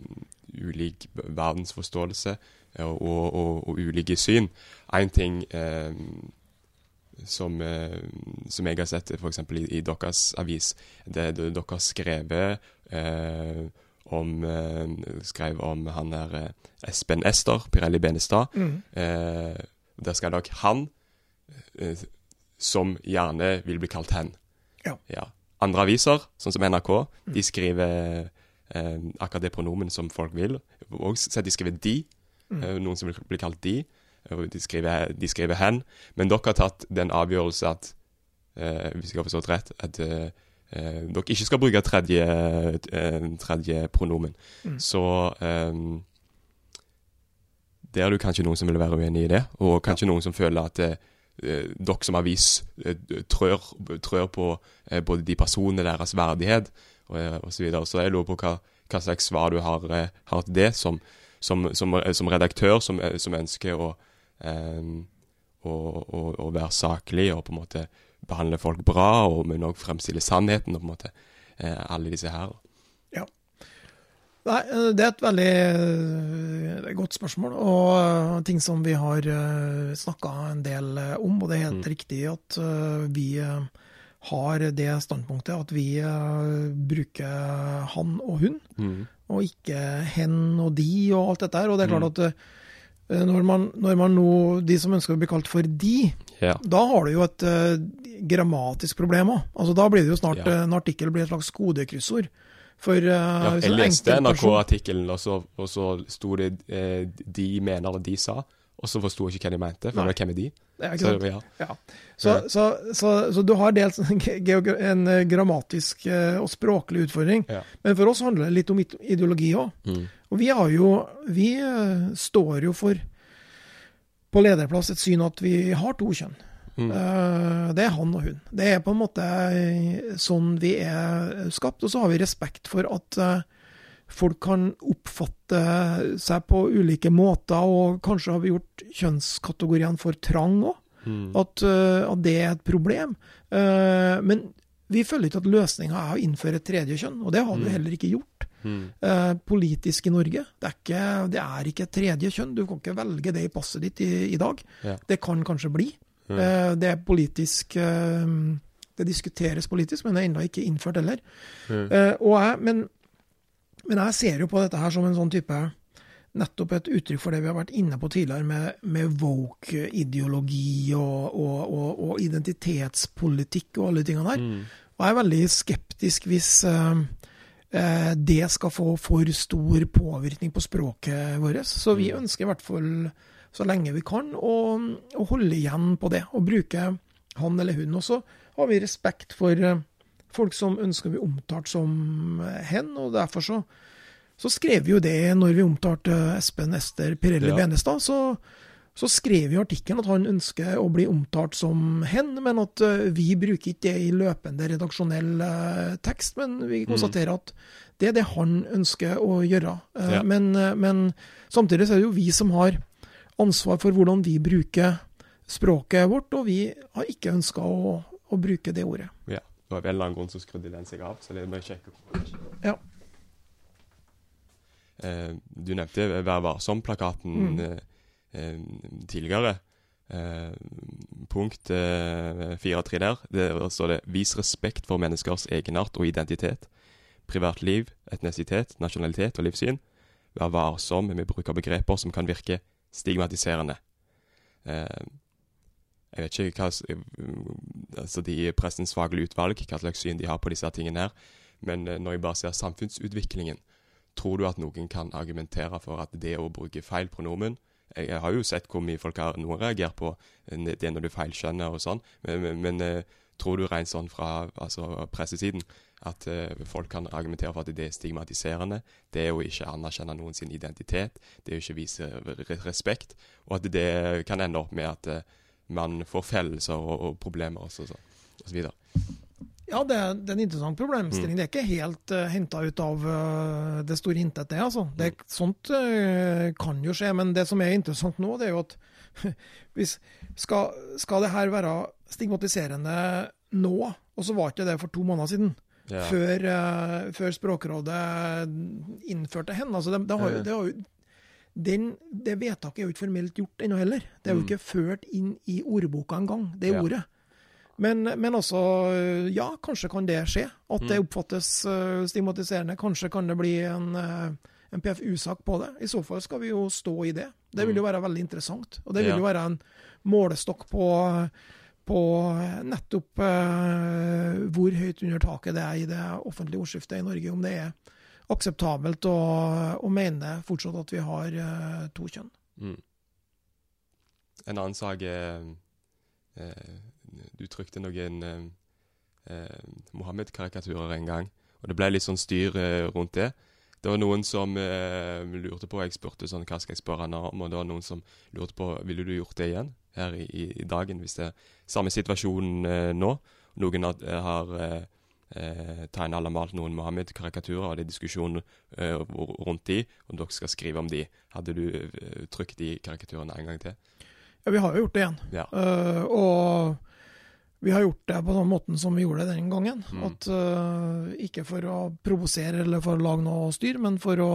ulik verdensforståelse og, og, og, og ulike syn. Én ting um, som, eh, som jeg har sett f.eks. I, i deres avis. Det, det, dere har skrevet eh, om, eh, skrev om han der eh, Espen Ester, Pirelli Benestad. Eh, der skrev nok 'han', som gjerne vil bli kalt 'hen'. Ja. Andre aviser, sånn som NRK, de skriver eh, akkurat det pronomen som folk vil. Og så de skriver 'de', eh, noen som vil bli kalt 'de'. De skriver, de skriver 'hen'. Men dere har tatt den avgjørelse at, eh, hvis jeg har forstått rett, at dere ikke skal bruke tredje, eh, tredje pronomen. Så eh, det er det kanskje noen som vil være uenig i det, og kanskje noen som føler at eh, eh, dere som avis eh, trør, trør på eh, både de personene, deres verdighet og, eh, så videre. Så jeg lurer på hva, hva slags svar du har, eh, har til det som, som, som, som redaktør, som, eh, som ønsker å, eh, å, å, å være saklig og på en måte behandle folk bra, og, men òg fremstiller sannheten og på en måte eh, alle disse her. Ja. Nei, eh, det er et veldig eh, godt spørsmål, og eh, ting som vi har snakka en del om. Og det er helt riktig at vi har det standpunktet at vi bruker han og hun, Mm. og ikke hen og de og alt dette her. Og det er klart at eh, når man, når man nå, de som ønsker å bli kalt for de, Ja. da har du jo et uh, grammatisk problem òg. Altså, da blir det jo snart Ja. eh, en artikkel blir et slags kodekryssord. For uh, Ja, jeg leste NRK-artikkelen, og, og så sto det eh, 'de mener' eller 'de sa', og så forsto jeg ikke hva de mente. For Nei. hvem er de? Ja, Så, ja. Så, så, så, så du har dels (laughs) en, eh, grammatisk eh, og språklig utfordring. Men for oss handler det litt om ideologi òg. Mm. Og vi har jo Vi eh, står jo for på lederplass et syn at vi har to kjønn. Mm. Det er han og hun. Det er på en måte sånn vi er skapt. Og så har vi respekt for at, folk kan oppfatte seg på ulike måter, og kanskje har vi gjort kjønnskategoriene for trang òg. Mm. At, eh, at det er et problem. Eh, men vi føler ikke at løsninga er å innføre et tredje kjønn, og det har vi Mm. heller ikke gjort Mm. Uh, politisk i Norge. Det er, ikke, det er ikke et tredje kjønn. Du kan ikke velge det i passet ditt i, i dag. Ja. Det kan kanskje bli. Mm. Uh, det er politisk uh, Det diskuteres politisk, men det er ennå ikke innført heller. Mm. Og jeg, men, men jeg ser jo på dette her som en sånn type Nettopp et uttrykk for det vi har vært inne på tidligere, med, med woke-ideologi og, og, og, og identitetspolitikk og alle tingene der. Mm. Og jeg er veldig skeptisk hvis uh, uh, det skal få for stor påvirkning på språket vårt. Så vi Mm. ønsker i hvert fall, så lenge vi kan, å, å holde igjen på det. Og bruke han eller hun. Og så har vi respekt for eh, folk som ønsker å bli omtalt som eh, hen, og derfor så, så skrev vi jo det når vi omtalte Espen Ester Pirelli Ja. Benestad. så så skrev vi i artikkelen at han ønsker å bli omtalt som hen, men at eh, vi bruker ikke det i løpende redaksjonell eh, tekst. Men vi konstaterer at det er det han ønsker å gjøre. Eh, Ja. men, eh, men samtidig så er det jo vi som har ansvar for hvordan vi bruker språket vårt, og vi har ikke ønska å, å bruke det ordet. Ja. Det av en eller annen grunn så skrudde den seg av, så det må jeg sjekke. Ja. Eh, du nevnte Vær varsom-plakaten Mm. eh, eh, tidligere. Eh, punkt eh, 4-3 der, der står det 'Vis respekt for menneskers egenart og identitet'. Privatliv, etnisitet, nasjonalitet og livssyn. Vær varsom med bruk av begreper som kan virke stigmatiserende. Eh, jeg vet ikke hva eh, altså de Pressens faglige utvalg, hva slags syn de har på disse tingene her. Men eh, når jeg bare ser samfunnsutviklingen, tror du at noen kan argumentere for at det å bruke feil pronomen Jeg har jo sett hvor mye folk har noen reagert på eh, det når du feilskjønner og sånn, men, men, men tror du rent sånn fra altså, pressesiden at folk kan argumentere for at det er stigmatiserende? Det er å ikke anerkjenne noen sin identitet, det er å ikke vise respekt, og at det kan ende opp med at man får fellelser og, og problemer og så, og så videre. Ja, det, det er en interessant problemstilling. Det er ikke helt uh, henta ut av uh, det store hintet, det. altså. Det, sånt uh, kan jo skje. Men det som er interessant nå, det er jo at (laughs) hvis, skal, skal det her være stigmatiserende nå, og så var ikke det for to måneder siden, Ja. før, uh, før Språkrådet innførte hen. Altså, det, det har jo, det har jo den, det vedtaket er jo ikke formelt gjort ennå heller. Det er jo Mm. ikke ført inn i ordboka engang, det Ja. ordet. Men, men altså, ja, kanskje kan det skje. At det Mm. oppfattes eh, stigmatiserende. Kanskje kan det bli en, eh, en PFU-sak på det. I så fall skal vi jo stå i det. Det vil jo være veldig interessant. Og det vil Mm. Jo være en målestokk på, på nettopp uh, hvor høyt under taket det er i det offentlige ordskiftet i Norge. Om det er akseptabelt å, å mene fortsatt at vi har eh, to kjønn. Mm. En annen sak er eh, Du trykte noen eh, eh, Mohammed-karikaturer en gang, og det ble litt sånn styr eh, rundt det. Det var noen som eh, lurte på Jeg spurte sånn, hva skal jeg spørre henne om, og det var noen som lurte på ville du gjort det igjen her i, i, dagen, hvis det er samme situasjon nå. Noen har, har eh, tegna eller malt noen Mohammed-karikaturer, og det er diskusjon eh, rundt de, og dere skal skrive om de. Hadde du eh, trykt de karikaturene en gang til? Ja, vi har jo gjort det igjen. Ja. Uh, og vi har gjort det på den måten som vi gjorde det den gangen. Mm. At uh, Ikke for å provosere eller for å lage noe styr, men for å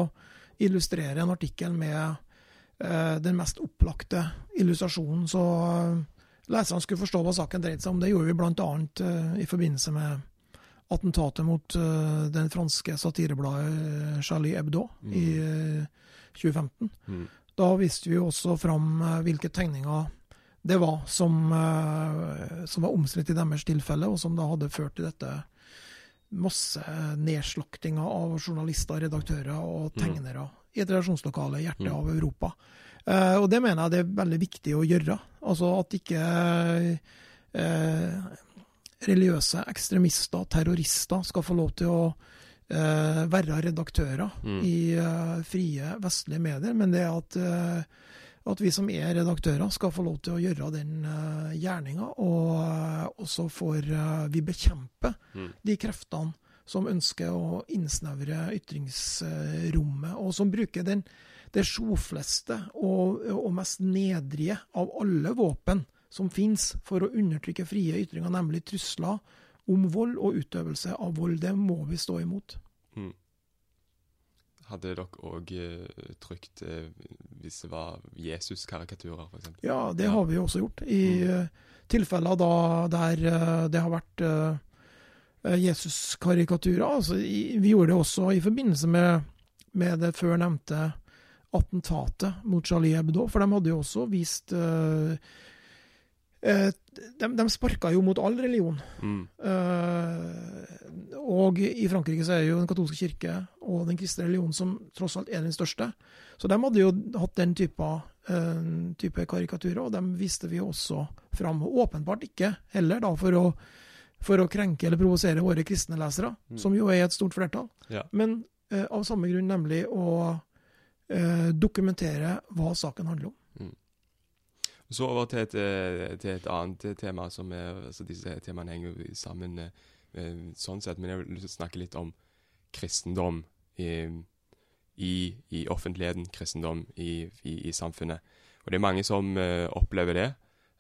illustrere en artikkel med uh, den mest opplagte illustrasjonen. Så uh, leserne skulle forstå hva saken dreide seg om. Det gjorde vi bl.a. Uh, i forbindelse med attentatet mot uh, den franske satirebladet Charlie Hebdo Mm. i uh, 2015. Mm. Da viste vi jo også fram uh, hvilke tegninger det var som, eh, som var omstridt i deres tilfelle, og som da hadde ført til dette masse nedslaktinga av journalister, redaktører og tegnere i et redaksjonslokale i hjertet Mm. av Europa. Eh, og det mener jeg det er veldig viktig å gjøre. Altså at ikke eh, religiøse ekstremister, og terrorister, skal få lov til å uh, være redaktører Mm. i uh, frie vestlige medier, men det at, uh, at vi som er redaktører skal få lov til å gjøre den uh, gjerninga, og, så får vi bekjempe Mm. de kreftene som ønsker å innsnevre ytringsrommet, og som bruker den, det sjofleste og, og mest nedrige av alle våpen som finnes for å undertrykke frie ytringer, nemlig trusler om vold og utøvelse av vold. Det må vi stå imot. Mm. Hadde dere òg uh, trykt uh, hvis det var Jesus-karikaturer, f.eks.? Ja, det ja. har vi også gjort. I uh, tilfeller da der det har vært Jesus-karikaturer. Altså, vi gjorde det også i forbindelse med, med det før nevnte attentatet mot Charlie Hebdo, for de hadde jo også vist de, de sparka jo mot all religion. Mm. Og i Frankrike så er det jo den katolske kirke og den kristne religionen som tross alt er den største. Så de hadde jo hatt den type, uh, type karikaturer, og dem viste vi også fram. Åpenbart ikke heller da for å, for å krenke eller provosere våre kristne lesere, mm. som jo er et stort flertall. Ja. Men uh, av samme grunn, nemlig å uh, dokumentere hva saken handler om. Mm. Så over til et, til et, annet tema, som er, altså disse temaene henger sammen. Uh, Eh, sånn sett. Men jeg vil snakke litt om kristendom i, i, i offentligheten, kristendom i, i, samfunnet. Og det er mange som opplever det.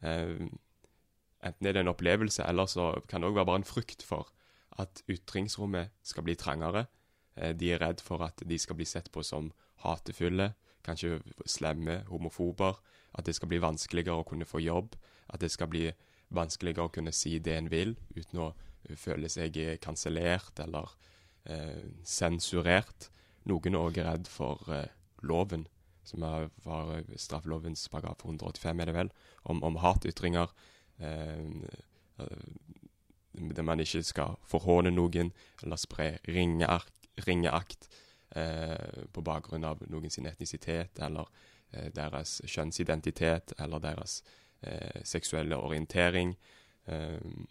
Enten er det en opplevelse, eller så kan det òg være bare en frykt for at ytringsrommet skal bli trangere. De er redd for at de skal bli sett på som hatefulle, kanskje slemme, homofober. At det skal bli vanskeligere å kunne få jobb. At det skal bli vanskeligere å kunne si det en vil, uten å føle seg kansellert eller eh, sensurert. Noen er òg redd for eh, loven, som er, var straffelovens paragraf 185, er det vel, om, om hatytringer. Eh, eh, der man ikke skal forhåne noen eller spre ringeakt eh, på bakgrunn av noens etnisitet eller eh, deres kjønnsidentitet eller deres seksuelle orientering. Ehm,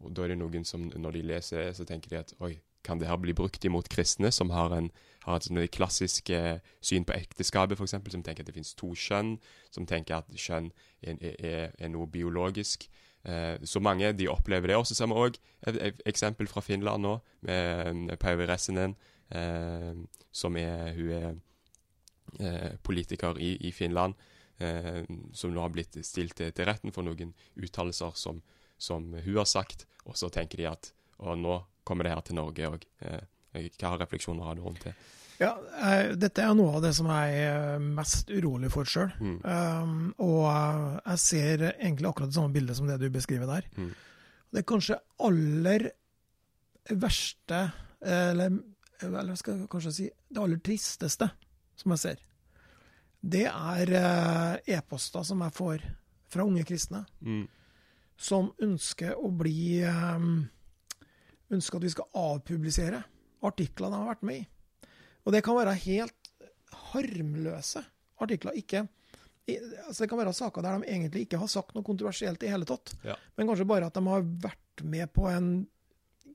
og Da er det noen som når de leser det, så tenker de at oi, kan det her bli brukt imot kristne, som har, en, har et sånn klassisk eh, syn på ekteskapet, f.eks., som tenker at det finnes to kjønn, som tenker at kjønn er, er, er noe biologisk. Eh, så mange de opplever det. Og så ser vi òg et, eksempel fra Finland nå, med Päivi Ressinen, eh, som er Hun er eh, politiker i, i Finland, eh, som nå har blitt stilt til, til retten for noen uttalelser som som hun har sagt, og så tenker de at og nå kommer det her til Norge òg. Eh, hva refleksjoner har du rundt det? Ja, eh, Dette er noe av det som jeg er mest urolig for sjøl. Mm. Um, og jeg ser egentlig akkurat det samme bildet som det du beskriver der. Mm. Det kanskje aller verste, eller, eller skal jeg kanskje si det aller tristeste som jeg ser, det er e-poster som jeg får fra unge kristne. Mm som ønsker å bli ehm, Ønsker at vi skal avpublisere artikler de har vært med i. Og det kan være helt harmløse artikler. Ikke, altså det kan være saker der de egentlig ikke har sagt noe kontroversielt i hele tatt, ja. men kanskje bare at de har vært med på en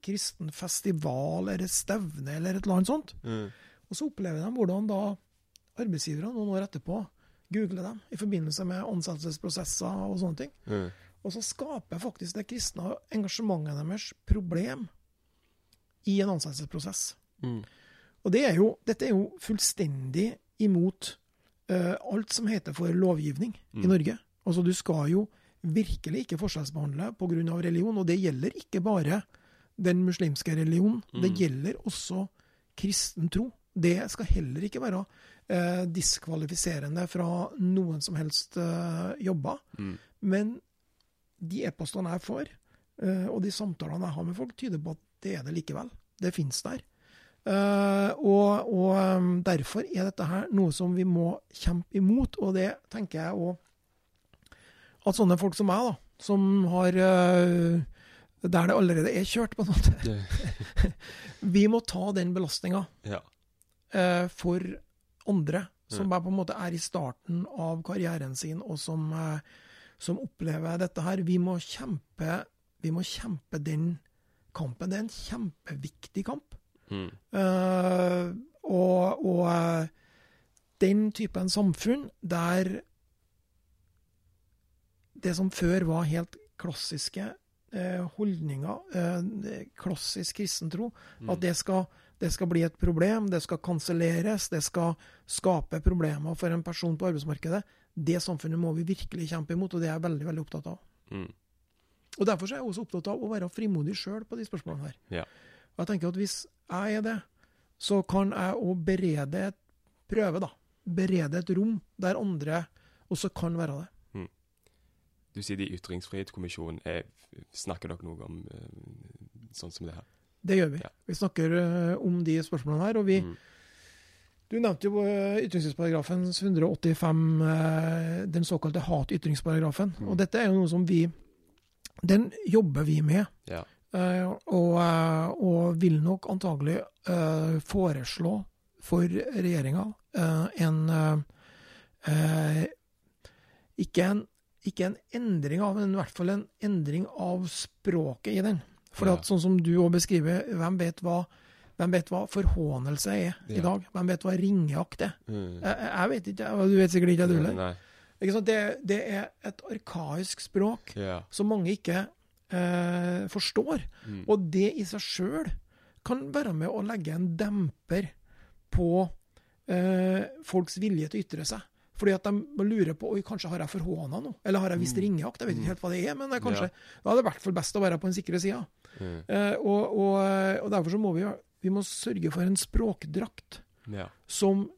kristen festival eller stevne eller et eller annet sånt. Mm. Og så opplever de hvordan da arbeidsgivere noen år etterpå google dem i forbindelse med ansettelsesprosesser og sånne ting. Mm. Og så skaper faktisk det kristne engasjementet deres problem i en ansettelsesprosess. Mm. Og det er jo, dette er jo fullstendig imot uh, alt som heter for lovgivning mm. i Norge. Altså Du skal jo virkelig ikke forskjellsbehandle pga. religion, og det gjelder ikke bare den muslimske religionen. Mm. Det gjelder også kristen tro. Det skal heller ikke være uh, diskvalifiserende fra noen som helst eh, jobber. Mm. Men de e-postene jeg får, eh, og de samtalene jeg har med folk, tyder på at det er det likevel. Det fins der. Uh, og, og um, derfor er dette her noe som vi må kjempe imot, og det tenker jeg òg at sånne folk som meg, da, som har uh, Der det allerede er kjørt, på en måte (laughs) Vi må ta den belastninga ja. uh, for andre som bare på en måte er i starten av karrieren sin, og som uh, som opplever dette her. Vi må kjempe, vi må kjempe den kampen. Det er en kjempeviktig kamp. Mm. Uh, og, og uh, den typen samfunn der det som før var helt klassiske uh, holdninger, uh, klassisk kristentro, Mm. at det skal, det skal bli et problem, det skal kanselleres, det skal skape problemer for en person på arbeidsmarkedet. Det samfunnet må vi virkelig kjempe imot, og det er jeg veldig veldig opptatt av. Mm. Og Derfor er jeg også opptatt av å være frimodig sjøl på de spørsmålene her. Ja. Og jeg tenker at Hvis jeg er det, så kan jeg òg berede et prøve, da. Berede et rom der andre også kan være det. Du sier det i Ytringsfrihetskommisjonen. Er, snakker dere noe om eh, sånn som det her? Det gjør vi. Ja. Vi snakker eh, om de spørsmålene her. og vi Mm. Du nevnte jo ytringsparagrafen 185, eh, den såkalte hatytringsparagrafen. Mm. Og dette er jo noe som vi Den jobber vi med. Ja. eh, og, eh, og vil nok antagelig eh, foreslå for regjeringa en eh, eh, ikke, en ikke en endring av, men i hvert fall en endring av språket i den. For Ja. sånn som du òg beskriver, hvem vet hva hvem vet hva forhånelse er i dag? Hvem vet hva ringeakt er? Mm. Jeg, jeg vet ikke, du vet sikkert ikke du heller. Det, det er et arkaisk språk Ja. som mange ikke eh, forstår. Mm. Og det i seg sjøl kan være med å legge en demper på eh, folks vilje til å ytre seg. Fordi at de lurer på oi, kanskje har jeg forhåna noe, eller har jeg visst ringeakt? Jeg vet ikke helt hva det er, men det er kanskje, da er det i hvert fall best å være på den sikre sida. Mm. Eh, og, og, og derfor så må vi, vi må sørge for en språkdrakt Ja. som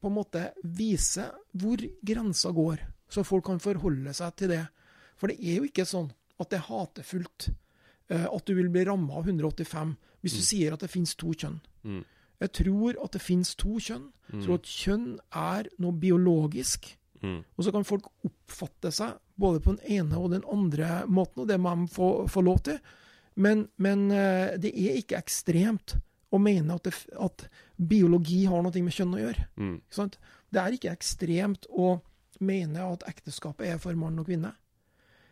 på en måte viser hvor grensa går, så folk kan forholde seg til det. For det er jo ikke sånn at det er hatefullt eh, at du vil bli ramma av 185 hvis du sier at det finnes to kjønn. Mm. Jeg tror at det finnes to kjønn. Jeg Mm. tror at kjønn er noe biologisk. Mm. Og så kan folk oppfatte seg både på den ene og den andre måten, og det må de få, få lov til. Men, men eh, det er ikke ekstremt å mene at, det, at biologi har noe med kjønn å gjøre. Mm. Sant? Det er ikke ekstremt å mene at ekteskapet er for mann og kvinne.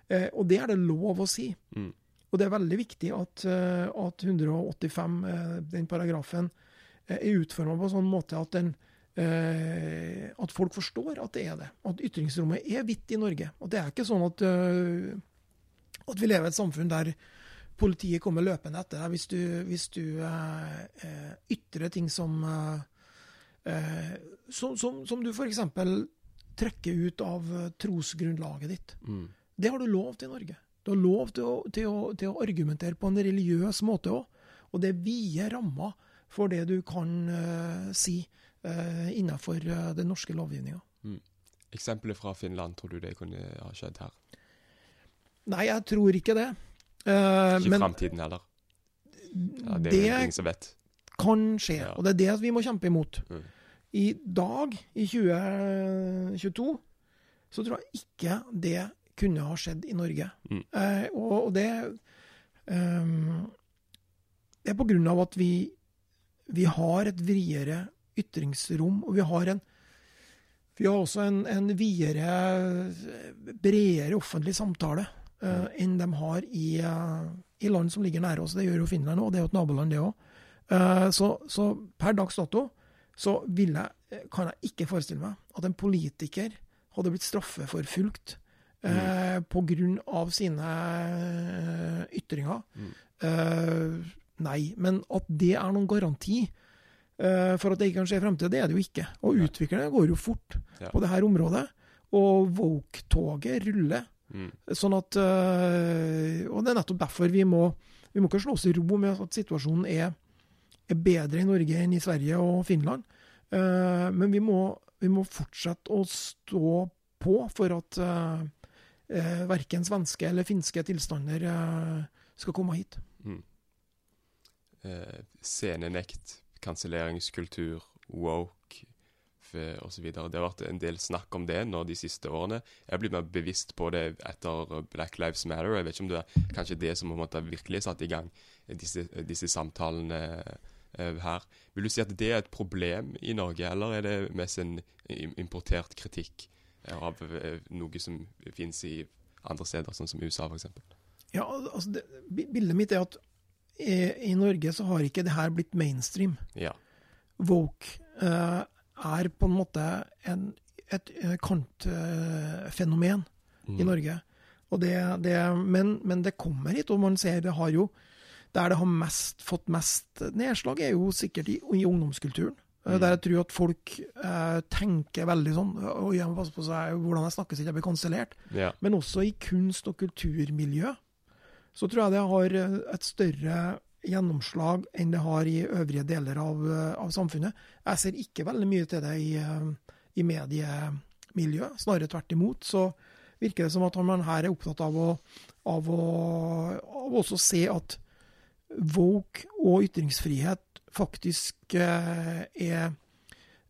Eh, og det er det lov å si. Mm. Og det er veldig viktig at, eh, at 185, eh, den paragrafen, er utforma på en sånn måte at, den, eh, at folk forstår at det er det. At ytringsrommet er hvitt i Norge. Og det er ikke sånn at, at vi lever i et samfunn der politiet kommer løpende etter deg hvis du, hvis du eh, eh, ytrer ting som eh, eh, som, som, som du f.eks. trekker ut av eh, trosgrunnlaget ditt. Mm. Det har du lov til i Norge. Du har lov til å, til å, til å argumentere på en religiøs måte òg. Og det er vide rammer for det du kan eh, si innenfor den norske lovgivninga. Eksempelet fra Finland, tror du det kunne ha skjedd her? Nei, jeg tror ikke det. Eh, Ikke men framtiden heller? Ja, det det ingen som vet. kan skje, Ja. og det er det vi må kjempe imot. Mm. I dag, i 2022, så tror jeg ikke det kunne ha skjedd i Norge. Mm. Eh, og, og det um, Det er på grunn av at vi, vi har et vriere ytringsrom, og vi har en vi har også en, en videre, bredere offentlig samtale eh, enn de har i, uh, i land som ligger nære oss. Det gjør jo Finland òg, det er jo et naboland, det òg. så, så per dags dato så jeg, eh, kan jeg ikke forestille meg at en politiker hadde blitt straffeforfulgt eh, på grunn av sine eh, ytringer. Mm. Uh, nei, men at det er noen garanti eh, for at det ikke kan skje i fremtiden, det er det jo ikke. Og utviklingen går jo fort Ja. på det her området. Og Woke-toget ruller. Mm. Sånn at øh, Og det er nettopp derfor vi må Vi må ikke slå oss i ro med at situasjonen er, er bedre i Norge enn i Sverige og Finland. Eh, men vi må, vi må fortsette å stå på for at uh, verken svenske eller finske tilstander eh, skal komme hit. Mm. Eh, scenenekt, kanselleringskultur, woke f- og så videre. Det har vært en del snakk om det nå de siste årene. Jeg har blitt mer bevisst på det etter Black Lives Matter. Jeg vet ikke om det er kanskje det som på en måte virkelig satt i gang disse, disse samtalene eh, her. Vil du si at det er et problem i Norge, eller er det mest en importert kritikk eh, av eh, noe som finnes i andre steder, sånn som USA f.eks.? Ja, altså det, Bildet mitt er at i, i Norge så har ikke det her blitt mainstream. Ja. Woke eh, er på en måte en, et eh, kantfenomen Mm. i Norge. Og det, det, men, men, det kommer hit, og man ser det har jo Der det har mest, fått mest nedslag, er jo sikkert i, i ungdomskulturen. Eh, mm. Der jeg tror at folk eh, tenker veldig sånn og jeg må passe på seg, hvordan jeg snakker så jeg blir kansellert. Ja. Men også i kunst- og kulturmiljø så tror jeg det har eh, et større gjennomslag enn det har i øvrige deler av, eh, av samfunnet. Jeg ser ikke veldig mye til det i, i mediemiljøet. Snarere tvert imot. så virker det som at man her er opptatt av å, av å av også se at woke og ytringsfrihet faktisk eh, er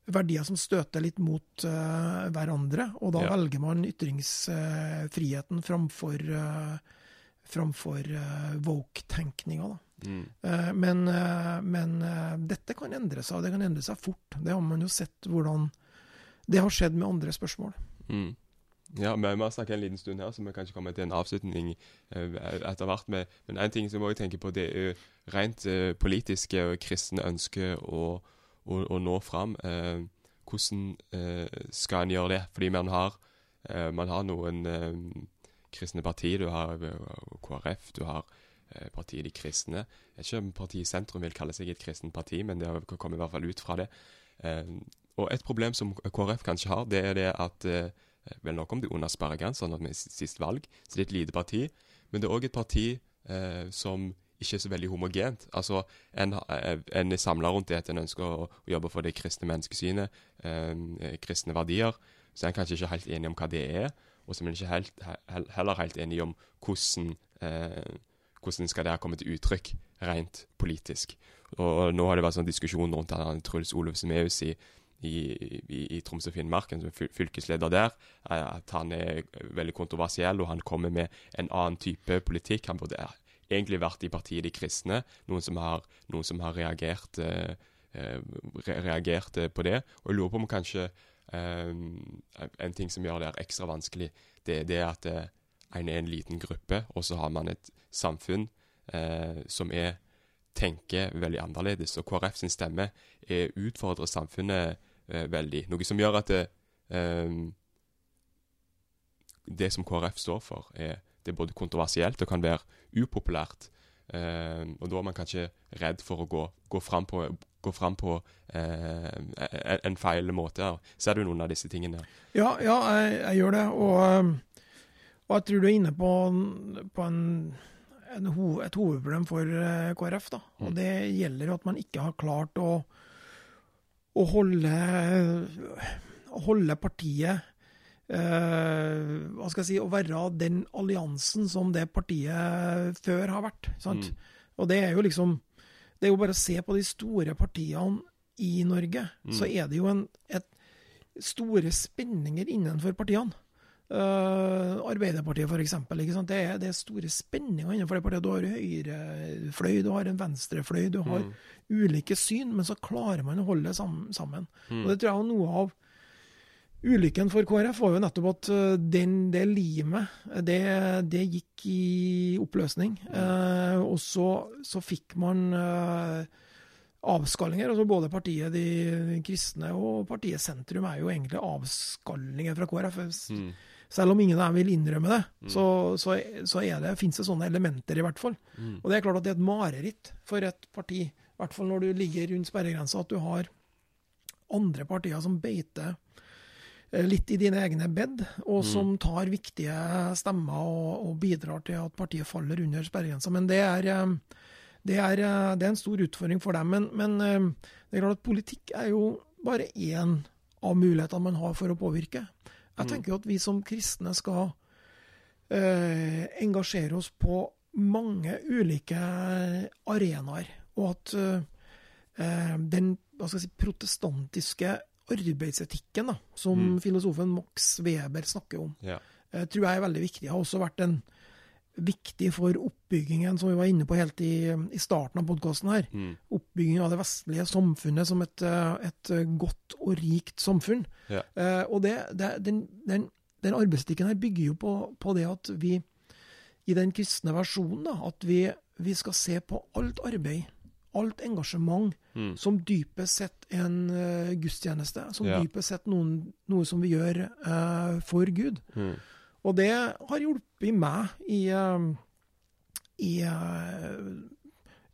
verdier som støter litt mot eh, hverandre. Og da ja. velger man ytringsfriheten framfor, eh, framfor eh, woke-tenkninga. Mm. Eh, men, eh, men dette kan endre seg, og det kan endre seg fort. Det har man jo sett hvordan det har skjedd med andre spørsmål. Mm. Ja, vi har snakket en liten stund her, så vi kan ikke komme til en avslutning etter hvert. Med. Men en ting som jeg tenker på, det er rent politiske og kristne ønsker å, å, å nå fram. Hvordan skal en gjøre det? Fordi man har, man har noen kristne partier. Du har KrF, du har Partiet De kristne. Jeg vet ikke om partiet Sentrum vil kalle seg et kristent parti, men det kommer i hvert fall ut fra det. og et problem som KrF kanskje har, det er det at Eh, vel, nå kom det under sperregrensa med sist valg, så det er et lite parti. Men det er òg et parti eh, som ikke er så veldig homogent. Altså, En, eh, en er samla rundt det at en ønsker å, å, jobbe for det kristne menneskesynet, eh, kristne verdier. Så en er kanskje ikke helt enig om hva det er, og så er en heller helt enig om hvordan, eh, hvordan skal det her komme til uttrykk rent politisk. Og, Nå har det vært sånn diskusjon rundt Truls Olof Smeus i i, i, i Troms og Finnmark, som fylkesleder der, at han er veldig kontroversiell, og han kommer med en annen type politikk. Han burde egentlig vært i partiet De kristne, noen som har, noen som har reagert, eh, eh reagert, eh, på det. Og jeg lurer på om kanskje eh, en ting som gjør det ekstra vanskelig, det, det er at eh, en er en liten gruppe, og så har man et samfunn eh, som er tenker veldig annerledes. Og KrF sin stemme er utfordrer samfunnet eh, veldig. Noe som gjør at det, eh, det som KrF står for, er, det er både kontroversielt og kan være upopulært. Eh, og da er man kanskje redd for å gå, gå fram på, gå fram på eh, en feil måte. Ser du noen av disse tingene? Ja, ja jeg, jeg gjør det. Og, og, jeg tror du er inne på, på en ho et hovedproblem for eh, KrF. da, og mm. Det gjelder at man ikke har klart å, å holde, holde, partiet eh, hva skal jeg si, Å være den alliansen som det partiet før har vært. sant? Mm. Og det er jo liksom Det er jo bare å se på de store partiene i Norge, mm. så er det jo en, et store spenninger innenfor partiene. Uh, Arbeiderpartiet, f.eks. Det, er, det er store spenninger innenfor det partiet. Du har høyrefløy, du har en venstrefløy, du har mm. ulike syn, men så klarer man å holde det sammen. Mm. Og Det tror jeg er noe av ulykken for KrF var jo nettopp at eh, den, det limet, det, det, gikk i oppløsning. Mm. Uh, og så, så, fikk man uh, avskallinger. altså Både partiet De kristne og partiet Sentrum er jo egentlig avskallinger fra KrF. Mm. Selv om ingen av dem vil innrømme det, mm. så, så, så det, finnes det sånne elementer, i hvert fall. Mm. Og det er klart at det er et mareritt for et parti, i hvert fall når du ligger rundt sperregrensa, at du har andre partier som beiter eh, litt i dine egne bed, og mm. som tar viktige stemmer og, og, bidrar til at partiet faller under sperregrensa. Men det er, eh, det, er, eh, det er, en stor utfordring for dem. Men, men det er klart at politikk er jo bare én av mulighetene man har for å påvirke. Jeg mm. tenker jo at vi som kristne skal eh, engasjere oss på mange ulike arenaer. Og at eh, den si, protestantiske arbeidsetikken, da, som mm. filosofen Max Weber snakker om, ja. eh, tror jeg er veldig viktig. Det har også vært en viktig for oppbyggingen, som vi var inne på helt i, i starten av podkasten her. Mm. Oppbyggingen av det vestlige samfunnet som et, eh, et godt og rikt samfunn. Ja. Eh, og det, det, den, den, den arbeidsstikken her bygger jo på, på, det at vi, i den kristne versjonen, da, at vi, vi skal se på alt arbeid, alt engasjement, mm. som dypest sett en uh, gudstjeneste. Som ja. dypest sett noen, noe som vi gjør uh, for Gud. Mm. Og det har hjulpet meg i, eh, i eh,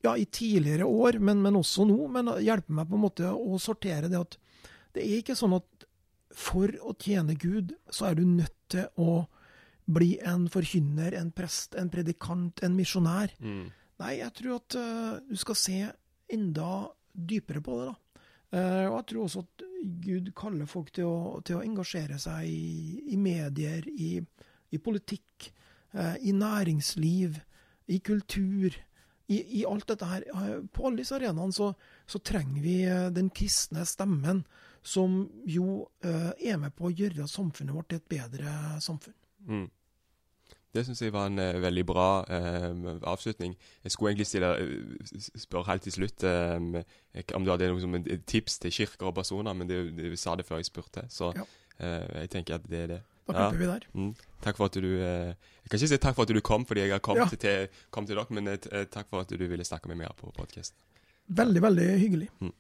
ja, i tidligere år, men, men, også nå. Men hjelper meg på en måte å sortere det at det er ikke sånn at for å tjene Gud, så er du nødt til å bli en forkynner, en prest, en predikant, en misjonær. Mm. Nei, jeg tror at uh, du skal se enda dypere på det, da. Uh, og jeg tror også at Gud kaller folk til å, til å engasjere seg i, i medier, i, i politikk, uh, i næringsliv, i kultur. I, I, alt dette her, På alle disse arenaene så, så, trenger vi den kristne stemmen, som jo er med på å gjøre samfunnet vårt til et bedre samfunn. Mm. Det syns jeg var en uh, veldig bra uh, avslutning. Jeg skulle egentlig stille, uh, spørre helt til slutt om du hadde noe som et tips til kirker og personer, men du sa det før jeg spurte, så ja. jeg tenker at det er det. Da klipper ja. vi der. Mm. Takk for at du Jeg kan ikke si takk for at du kom, fordi jeg har kommet, ja. til, kom til dere, men takk for at du ville snakke med meg på podkasten. Veldig, veldig hyggelig. Mm.